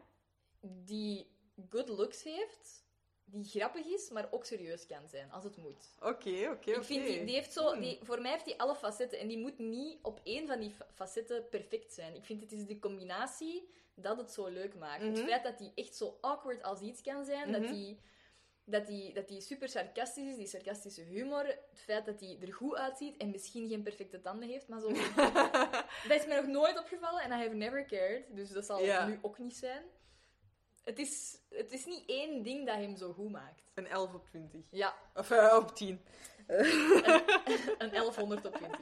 die good looks heeft, die grappig is, maar ook serieus kan zijn, als het moet. Oké, oké, oké. Ik vind die, die heeft zo, Hmm. die, voor mij heeft hij alle facetten en die moet niet op één van die fa- facetten perfect zijn. Ik vind het is de combinatie dat het zo leuk maakt. Het Mhm. feit dat hij echt zo awkward als iets kan zijn, dat Mhm. hij dat hij dat hij super sarcastisch is, die sarcastische humor, het feit dat hij er goed uitziet en misschien geen perfecte tanden heeft, maar zo. dat is mij nog nooit opgevallen en I have never cared, dus dat zal Ja. nu ook niet zijn. Het is, het is niet één ding dat hem zo goed maakt. Een 11 op 20. Ja, Of eh, op 10. een 1100 op 20.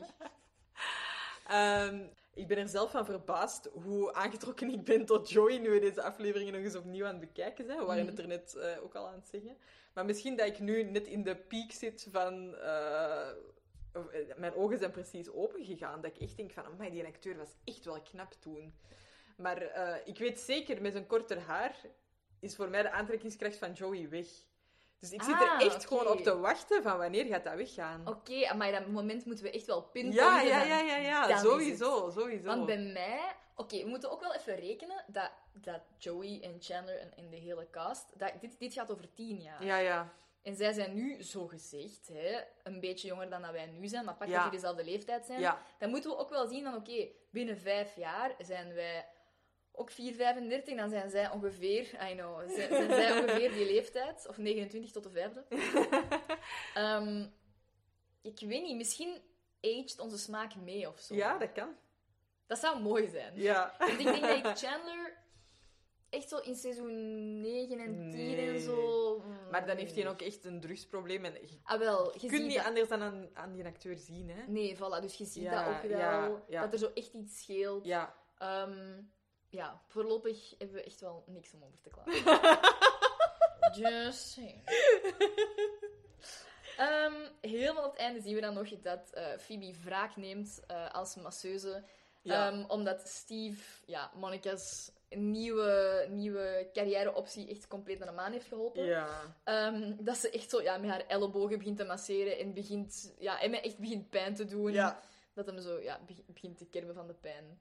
Ehm, ik ben er zelf van verbaasd hoe aangetrokken ik ben tot Joey nu we deze afleveringen nog eens opnieuw aan het bekijken zijn. We waren Mhm. het er net eh, ook al aan het zeggen. Maar misschien dat ik nu net in de piek zit van... eh, mijn ogen zijn precies open gegaan. Dat ik echt denk van, amai, die acteur was echt wel knap toen. Maar eh, ik weet zeker, met zijn korter haar is voor mij de aantrekkingskracht van Joey weg. Dus ik zit er Ah, echt gewoon op te wachten van wanneer gaat dat weggaan. Oké, maar dat moment moeten we echt wel pinpointen. Ja, ja, dan- ja, ja, ja. dan Sowieso, sowieso. Want bij mij... Oké, we moeten ook wel even rekenen dat, dat Joey en Chandler en, en de hele cast... Dat, dit, dit gaat over tien jaar. Ja, ja. En zij zijn nu, zo gezegd, hè, een beetje jonger dan dat wij nu zijn, maar pak Ja. dat die dezelfde leeftijd zijn. Ja. Dan moeten we ook wel zien van, oké, binnen vijf jaar zijn wij ook 4, 35, dan zijn zij ongeveer, I know, zijn, zijn zij ongeveer die leeftijd, of 29 tot de vijfde. Ehm, ik weet niet, misschien aged onze smaak mee of zo. Ja, dat kan. Dat zou mooi zijn. Ja. Want ik denk dat ik Chandler echt zo in seizoen 9 en 10 Nee. en zo... Maar dan heeft hij ook echt een drugsprobleem. En je Ah, wel, je kunt niet dat- anders dan aan, aan die acteur zien, hè? Nee, voilà, dus je ziet Ja, dat ook wel. ja, ja. Dat er zo echt iets scheelt. Ja. Ehm, ja, voorlopig hebben we echt wel niks om over te klagen. Just saying. Ehm, helemaal op het einde zien we dan nog dat eh, Phoebe wraak neemt eh, als masseuse. Ja. Ehm, omdat Steve, ja, Monica's nieuwe, nieuwe carrière-optie echt compleet naar de maan heeft geholpen. Ja. Ehm, dat ze echt zo ja, met haar ellebogen begint te masseren en, begint, ja, en mij echt begint pijn te doen. Ja. Dat hem zo ja, be- begint te kermen van de pijn.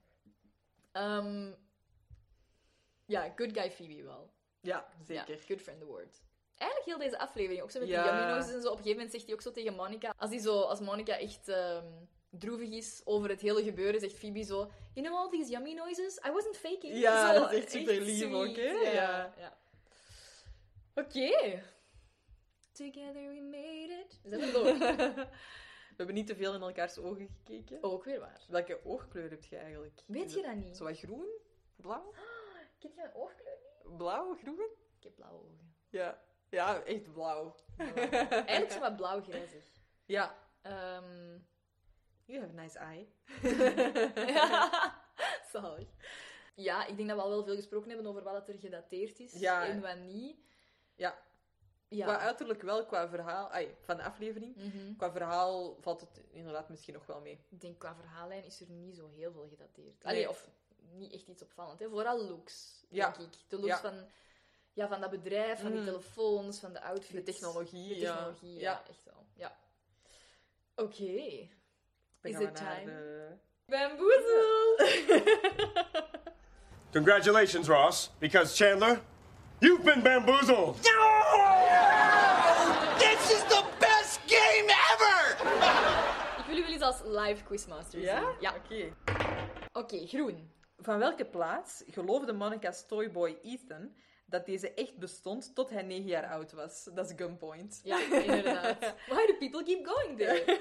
Ja, good guy Phoebe wel. Ja, zeker. Ja, good friend award. Eigenlijk heel deze aflevering, ook zo met Ja. die yummy noises en zo. Op een gegeven moment zegt hij ook zo tegen Monica, als, die zo, als Monica echt ehm, droevig is over het hele gebeuren, zegt Phoebe zo, you know all these yummy noises? I wasn't faking. Ja, Zo, dat is echt super lief ook, hè? Ja. Ja. ja. Oké. Together we made it. We zijn er door. We hebben niet te veel in elkaars ogen gekeken. Ook weer waar. Welke oogkleur heb je eigenlijk? Weet je dat niet? Zo wat groen? Blauw? Kent je een oogkleur niet? Blauw, groen? Ik heb blauwe ogen. Ja. Ja, echt blauw. Eigenlijk zo wat blauw-grijzig. Ja. Ehm You have a nice eye. ja, zalig. Ja, ik denk dat we al wel veel gesproken hebben over wat het er gedateerd is Ja. en wat niet. Ja. Ja. Qua uiterlijk wel, qua verhaal... Ai, van de aflevering. Mhm. Qua verhaal valt het inderdaad misschien nog wel mee. Ik denk qua verhaallijn is er niet zo heel veel gedateerd. Nee. Allee, of niet echt iets opvallend. Hè. Vooral looks, Ja. denk ik. De looks Ja. van, ja, van dat bedrijf, van die Mhm. telefoons, van de outfits. De technologie, De technologie, ja. Ja. echt wel. Ja. Oké. Is it time? de- Bamboozle! Congratulations, Ross, because Chandler, you've been bamboozled. This is the best game ever! ik wil jullie eens als live quizmaster zien. Ja. Oké. Oké, groen. Van welke plaats geloofde Monica's toyboy Ethan dat deze echt bestond tot hij negen jaar oud was? Dat is gunpoint. Ja, inderdaad. Why do people keep going there?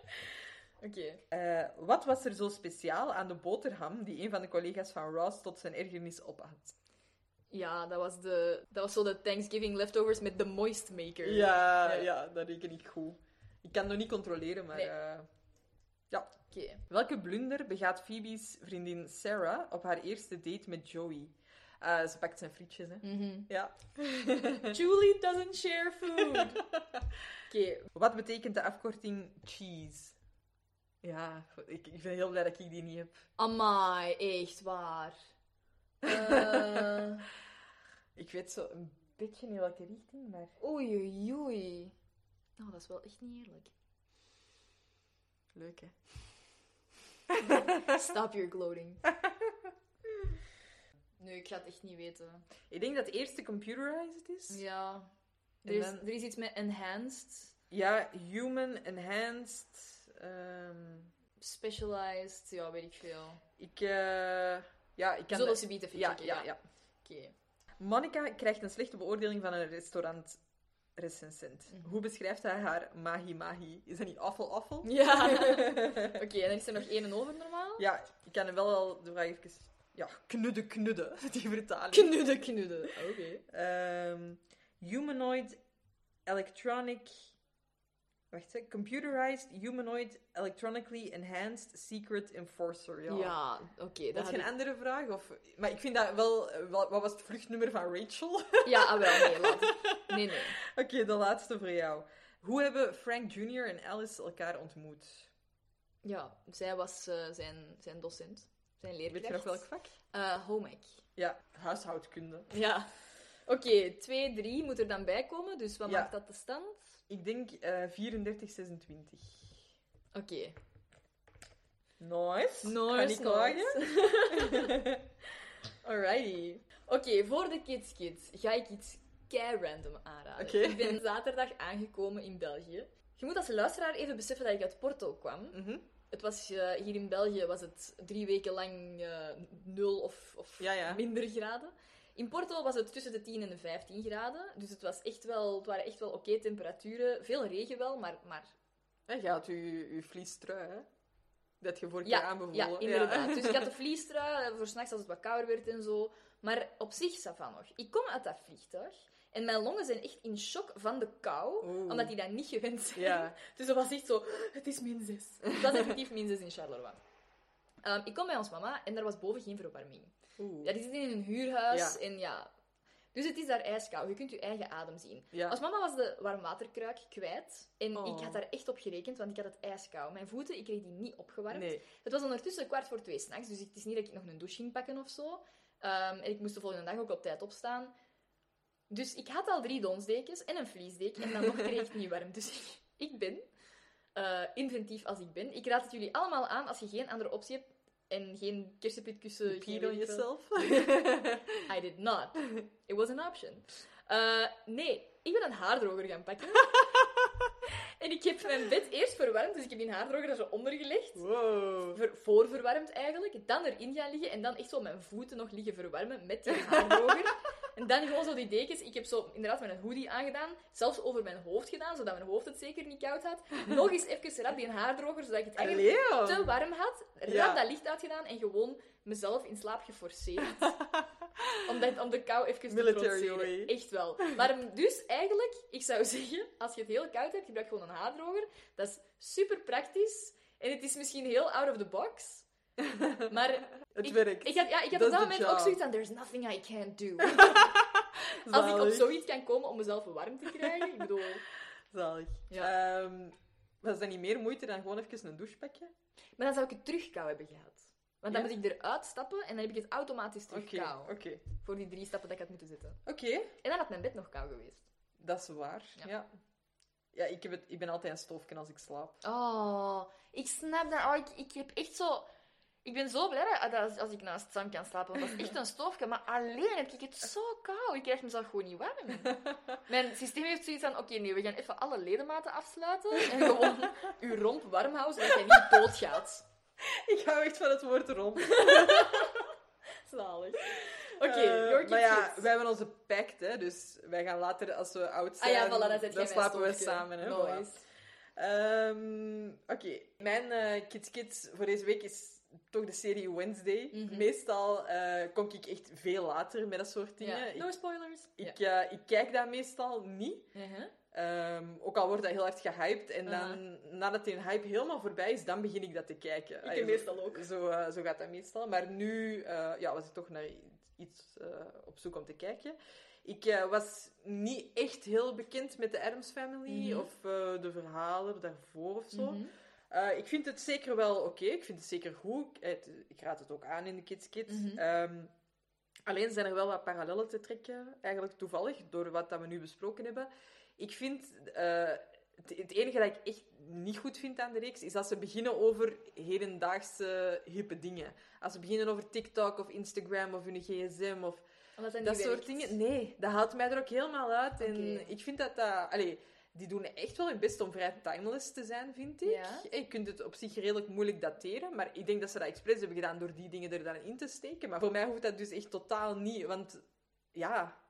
Oké. Eh, wat was er zo speciaal aan de boterham die een van de collega's van Ross tot zijn ergernis ophad? Ja, dat was, de, dat was zo de Thanksgiving leftovers met de moist maker. Ja, Ja. ja. dat reken ik goed. Ik kan het nog niet controleren, maar... Nee. eh, ja. Oké. Welke blunder begaat Phoebe's vriendin Sarah op haar eerste date met Joey? Eh, ze pakt zijn frietjes, hè. Mhm. Ja. Julie doesn't share food. Oké. Wat betekent de afkorting cheese? Ja, ik, ik ben heel blij dat ik die niet heb. Amai, echt waar. Eh, Ik weet zo een beetje in welke richting, maar... oei, oei, oei. Nou, dat is wel echt niet eerlijk. Leuk, hè? Stop your gloating. Nee, ik ga het echt niet weten. Ik denk dat het eerste computerized is. Ja. Er is, dan- er is iets met enhanced, Ja, human enhanced. ehm, specialized, ja, weet ik veel. ik, eh, ja, ik kan. Zullen ze bieden even ja, ja, ja. ja. Oké. Monica krijgt een slechte beoordeling van een restaurant recensent. Mhm. Hoe beschrijft hij haar mahi mahi? Is dat niet awful awful? Ja. Oké, en dan is er nog één over normaal? Ja, ik kan hem wel al de vraag even... Ja, knudde knudde, die vertaling. Knudden. Oké. Ehm, humanoid electronic... Wacht, hè. Computerized humanoid electronically enhanced secret enforcer. Ja. Ja, oké. Dat dat is geen andere vraag? Of... Maar ik vind dat wel, eh. Wat was het vluchtnummer van Rachel? Ja, ah, wel, nee, laat. Nee, nee. Oké, de laatste voor jou. Hoe hebben Frank Jr. en Alice elkaar ontmoet? Ja, zij was eh, zijn, zijn docent. Zijn leerkracht. Weet je nog welk vak? Home ec. Ja, huishoudkunde. Ja. Oké, 2, 3 moet er dan bij komen. Dus wat Ja. maakt dat de stand? Ik denk eh 34, 26. Oké. Nice. Nice, Kan ik klagen? Alrighty. Oké, voor de Kids Kids ga ik iets kei random aanraden. Ik ben zaterdag aangekomen in België. Je moet als luisteraar even beseffen dat ik uit Porto kwam. Mhm. Het was, eh, hier in België was het drie weken lang eh, nul of, of Ja, ja. minder graden. In Porto was het tussen de 10 en de 15 graden. Dus het, was echt wel, het waren echt wel oké temperaturen. Veel regen wel, maar, maar Ja, je had je, je vliestrui, hè? Dat je voor ja, aanbevolen. ja, inderdaad. Dus ik had de vliestrui eh, voor s'nachts als het wat kouder werd en zo. Maar op zich, ça va nog. Ik kom uit dat vliegtuig en mijn longen zijn echt in shock van de kou, Oeh. omdat die dat niet gewend zijn. Ja. Dus dat was echt zo, het is min 6. Het was effectief min 6 in Charleroi. Ehm, ik kom bij ons mama en daar was boven geen verwarming. Oeh. Ja, die zitten in een huurhuis Ja. en ja... Dus het is daar ijskoud. Je kunt je eigen adem zien. Ja. Als mama was de warmwaterkruik kwijt. En Oh. ik had daar echt op gerekend, want ik had het ijskoud. Mijn voeten, ik kreeg die niet opgewarmd. Nee. Het was ondertussen kwart voor twee s'nachts, dus het is niet dat ik nog een douche ging pakken of zo. Ehm, en ik moest de volgende dag ook op tijd opstaan. Dus ik had al drie donsdekens en een vliesdeken en dan nog kreeg ik het niet warm. Dus ik, ik ben, eh, inventief als ik ben, ik raad het jullie allemaal aan als je geen andere optie hebt en geen kersenpitkussen... Peed on yourself? I did not. It was an option. Eh, nee, ik ben een haardroger gaan pakken. en ik heb mijn bed eerst verwarmd, dus ik heb die haardroger er zo onder gelegd. Wow. Ver, voorverwarmd eigenlijk. Dan erin gaan liggen en dan echt zo mijn voeten nog liggen verwarmen met die haardroger. En dan gewoon zo die dekens. Ik heb zo inderdaad mijn hoodie aangedaan. Zelfs over mijn hoofd gedaan, zodat mijn hoofd het zeker niet koud had. Nog eens even rap die haardroger, zodat ik het eigenlijk Allee, te warm had. Rap Ja. dat licht uitgedaan en gewoon mezelf in slaap geforceerd. om, dat, om de kou even te trotseren. Echt wel. Maar dus eigenlijk, ik zou zeggen, als je het heel koud hebt, gebruik gewoon een haardroger. Dat is super praktisch. En het is misschien heel out of the box. Maar Het ik, werkt. Ik had, ja, ik had op dat moment ook zoiets aan, there's nothing I can't do. Als ik op zoiets kan komen om mezelf warm te krijgen, ik bedoel... Zalig. Ja. Ehm, was dat niet meer moeite dan gewoon even een douche pakken? Maar dan zou ik het terug kou hebben gehad. Want dan Ja? moet ik eruit stappen en dan heb ik het automatisch terug Oké. Voor die drie stappen dat ik had moeten zetten. Oké, En dan had mijn bed nog kou geweest. dat is waar. Ja. Ja. Ja, ik, heb het, ik ben altijd een stoofje als ik slaap. Oh, ik snap dat. Oh, ik, ik heb echt zo... Ik ben zo blij dat als, ik naast Sam kan slapen, want dat is echt een stoofje. Maar alleen heb ik het zo kou. Ik krijg mezelf gewoon niet warm. Mijn systeem heeft zoiets van, oké, nee, we gaan even alle ledematen afsluiten en gewoon uw romp warm houden, zodat jij niet doodgaat. Ik hou echt van het woord rond. Zalig. Oké, Eh, your maar ja, wij hebben onze pact, hè, dus wij gaan later, als we oud Ah zijn, ja, voilà, dan dan slapen we samen. Hè, Nice. voilà. Ehm, Oké, mijn eh, Kids Kids voor deze week is toch de serie Wednesday. Mhm. Meestal eh, kom ik echt veel later met dat soort dingen. Ik, No spoilers. ik, eh, ik kijk dat meestal niet. Uh-huh. Ehm, ook al wordt dat heel hard gehyped. En dan, Aha. nadat die hype helemaal voorbij is, dan begin ik dat te kijken. Ik Allee, meestal ook. Zo, eh, zo gaat dat meestal. Maar nu ja, was ik toch naar iets op zoek om te kijken. Ik was niet echt heel bekend met de Adams Family Mhm. of de verhalen daarvoor of zo. Mhm. Eh, ik vind het zeker wel oké. Ik vind het zeker goed. Ik, het- ik raad het ook aan in de Kids Kids. Mhm. Ehm, alleen zijn er wel wat parallellen te trekken, eigenlijk toevallig, door wat dat we nu besproken hebben. Ik vind... eh, het, het enige dat ik echt niet goed vind aan de reeks, is dat ze beginnen over hedendaagse hippe dingen. Als ze beginnen over TikTok of Instagram of hun gsm of dat, soort dingen. Nee, dat haalt mij er ook helemaal uit. En ik vind dat dat... Allee, die doen echt wel hun best om vrij timeless te zijn, vind ik. Ja. Je kunt het op zich redelijk moeilijk dateren, maar ik denk dat ze dat expres hebben gedaan door die dingen er dan in te steken. Maar voor mij hoeft dat dus echt totaal niet, want ja...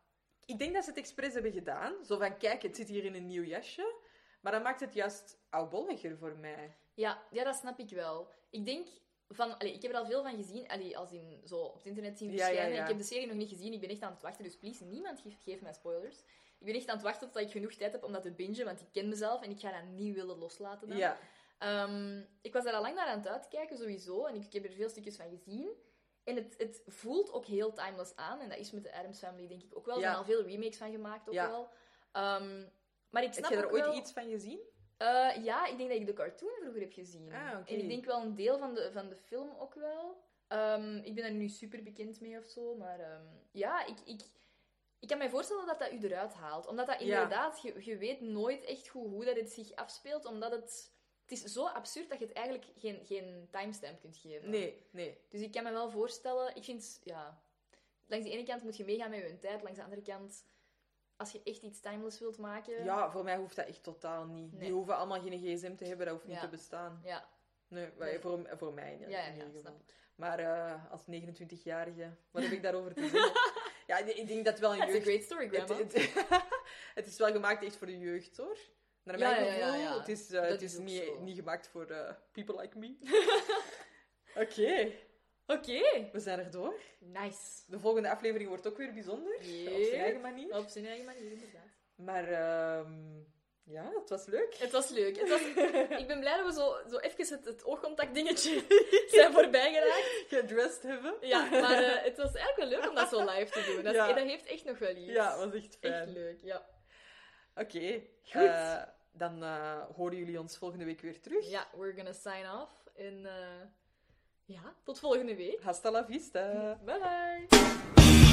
Ik denk dat ze het expres hebben gedaan. Zo van, kijk, het zit hier in een nieuw jasje. Maar dat maakt het juist oudbolliger voor mij. Ja, ja, dat snap ik wel. Ik denk van... Allee, ik heb er al veel van gezien, allee, als in zo op het internet zien verschijnen. ja, ja. Ik heb de serie nog niet gezien, ik ben echt aan het wachten, dus please, niemand geef, geef mij spoilers. Ik ben echt aan het wachten tot ik genoeg tijd heb om dat te bingen, want ik ken mezelf en ik ga dat niet willen loslaten dan. Ja. Ehm, ik was daar al lang naar aan het uitkijken, sowieso. En ik heb er veel stukjes van gezien. En het, het voelt ook heel timeless aan. En dat is met de Adams Family, denk ik ook wel. Er Ja. zijn al veel remakes van gemaakt, ook Ja. wel. Ehm, maar ik snap Heb je er ooit wel- iets van gezien? Eh, ja, ik denk dat ik de cartoon vroeger heb gezien. Ah. En ik denk wel een deel van de, van de film ook wel. Ehm, ik ben er nu super bekend mee of zo. Maar ja, ik, ik, ik kan me voorstellen dat dat u eruit haalt. Omdat dat inderdaad, je, je weet nooit echt goed hoe dat het zich afspeelt. Omdat het... Het is zo absurd dat je het eigenlijk geen, geen timestamp kunt geven. Nee, nee. Dus ik kan me wel voorstellen... Ik vind, ja... Langs de ene kant moet je meegaan met je tijd. Langs de andere kant... Als je echt iets timeless wilt maken... Ja, voor mij hoeft dat echt totaal niet. Nee. Die hoeven allemaal geen gsm te hebben, dat hoeft niet te bestaan. Ja, Nee, Voor, voor mij ja, ja, in ieder geval. Maar eh, als 29-jarige, wat heb ik daarover te zeggen? ja, ik denk dat wel een That's a jeugd... great story, het, grandma. het, het is wel gemaakt echt voor de jeugd, hoor. Naar mijn gevoel, ja. het is, eh, het is niet, zo. niet gemaakt voor eh, people like me. Oké, Oké. we zijn er door. Nice. De volgende aflevering wordt ook weer bijzonder, op zijn eigen manier. Op zijn eigen manier, inderdaad. Maar ehm, ja, het was leuk. Het was leuk. Het was... ik ben blij dat we zo, zo even het, het oogcontact dingetje zijn voorbij geraakt. Gedressed hebben. Ja, maar eh, het was eigenlijk wel leuk om dat zo live te doen. Dat, Ja. dat heeft echt nog wel iets. Ja, was echt fijn. Echt leuk, ja. Oké, Goed. eh, dan eh, horen jullie ons volgende week weer terug. Ja, we're gonna sign off. En ja, tot volgende week. Hasta la vista. Bye bye.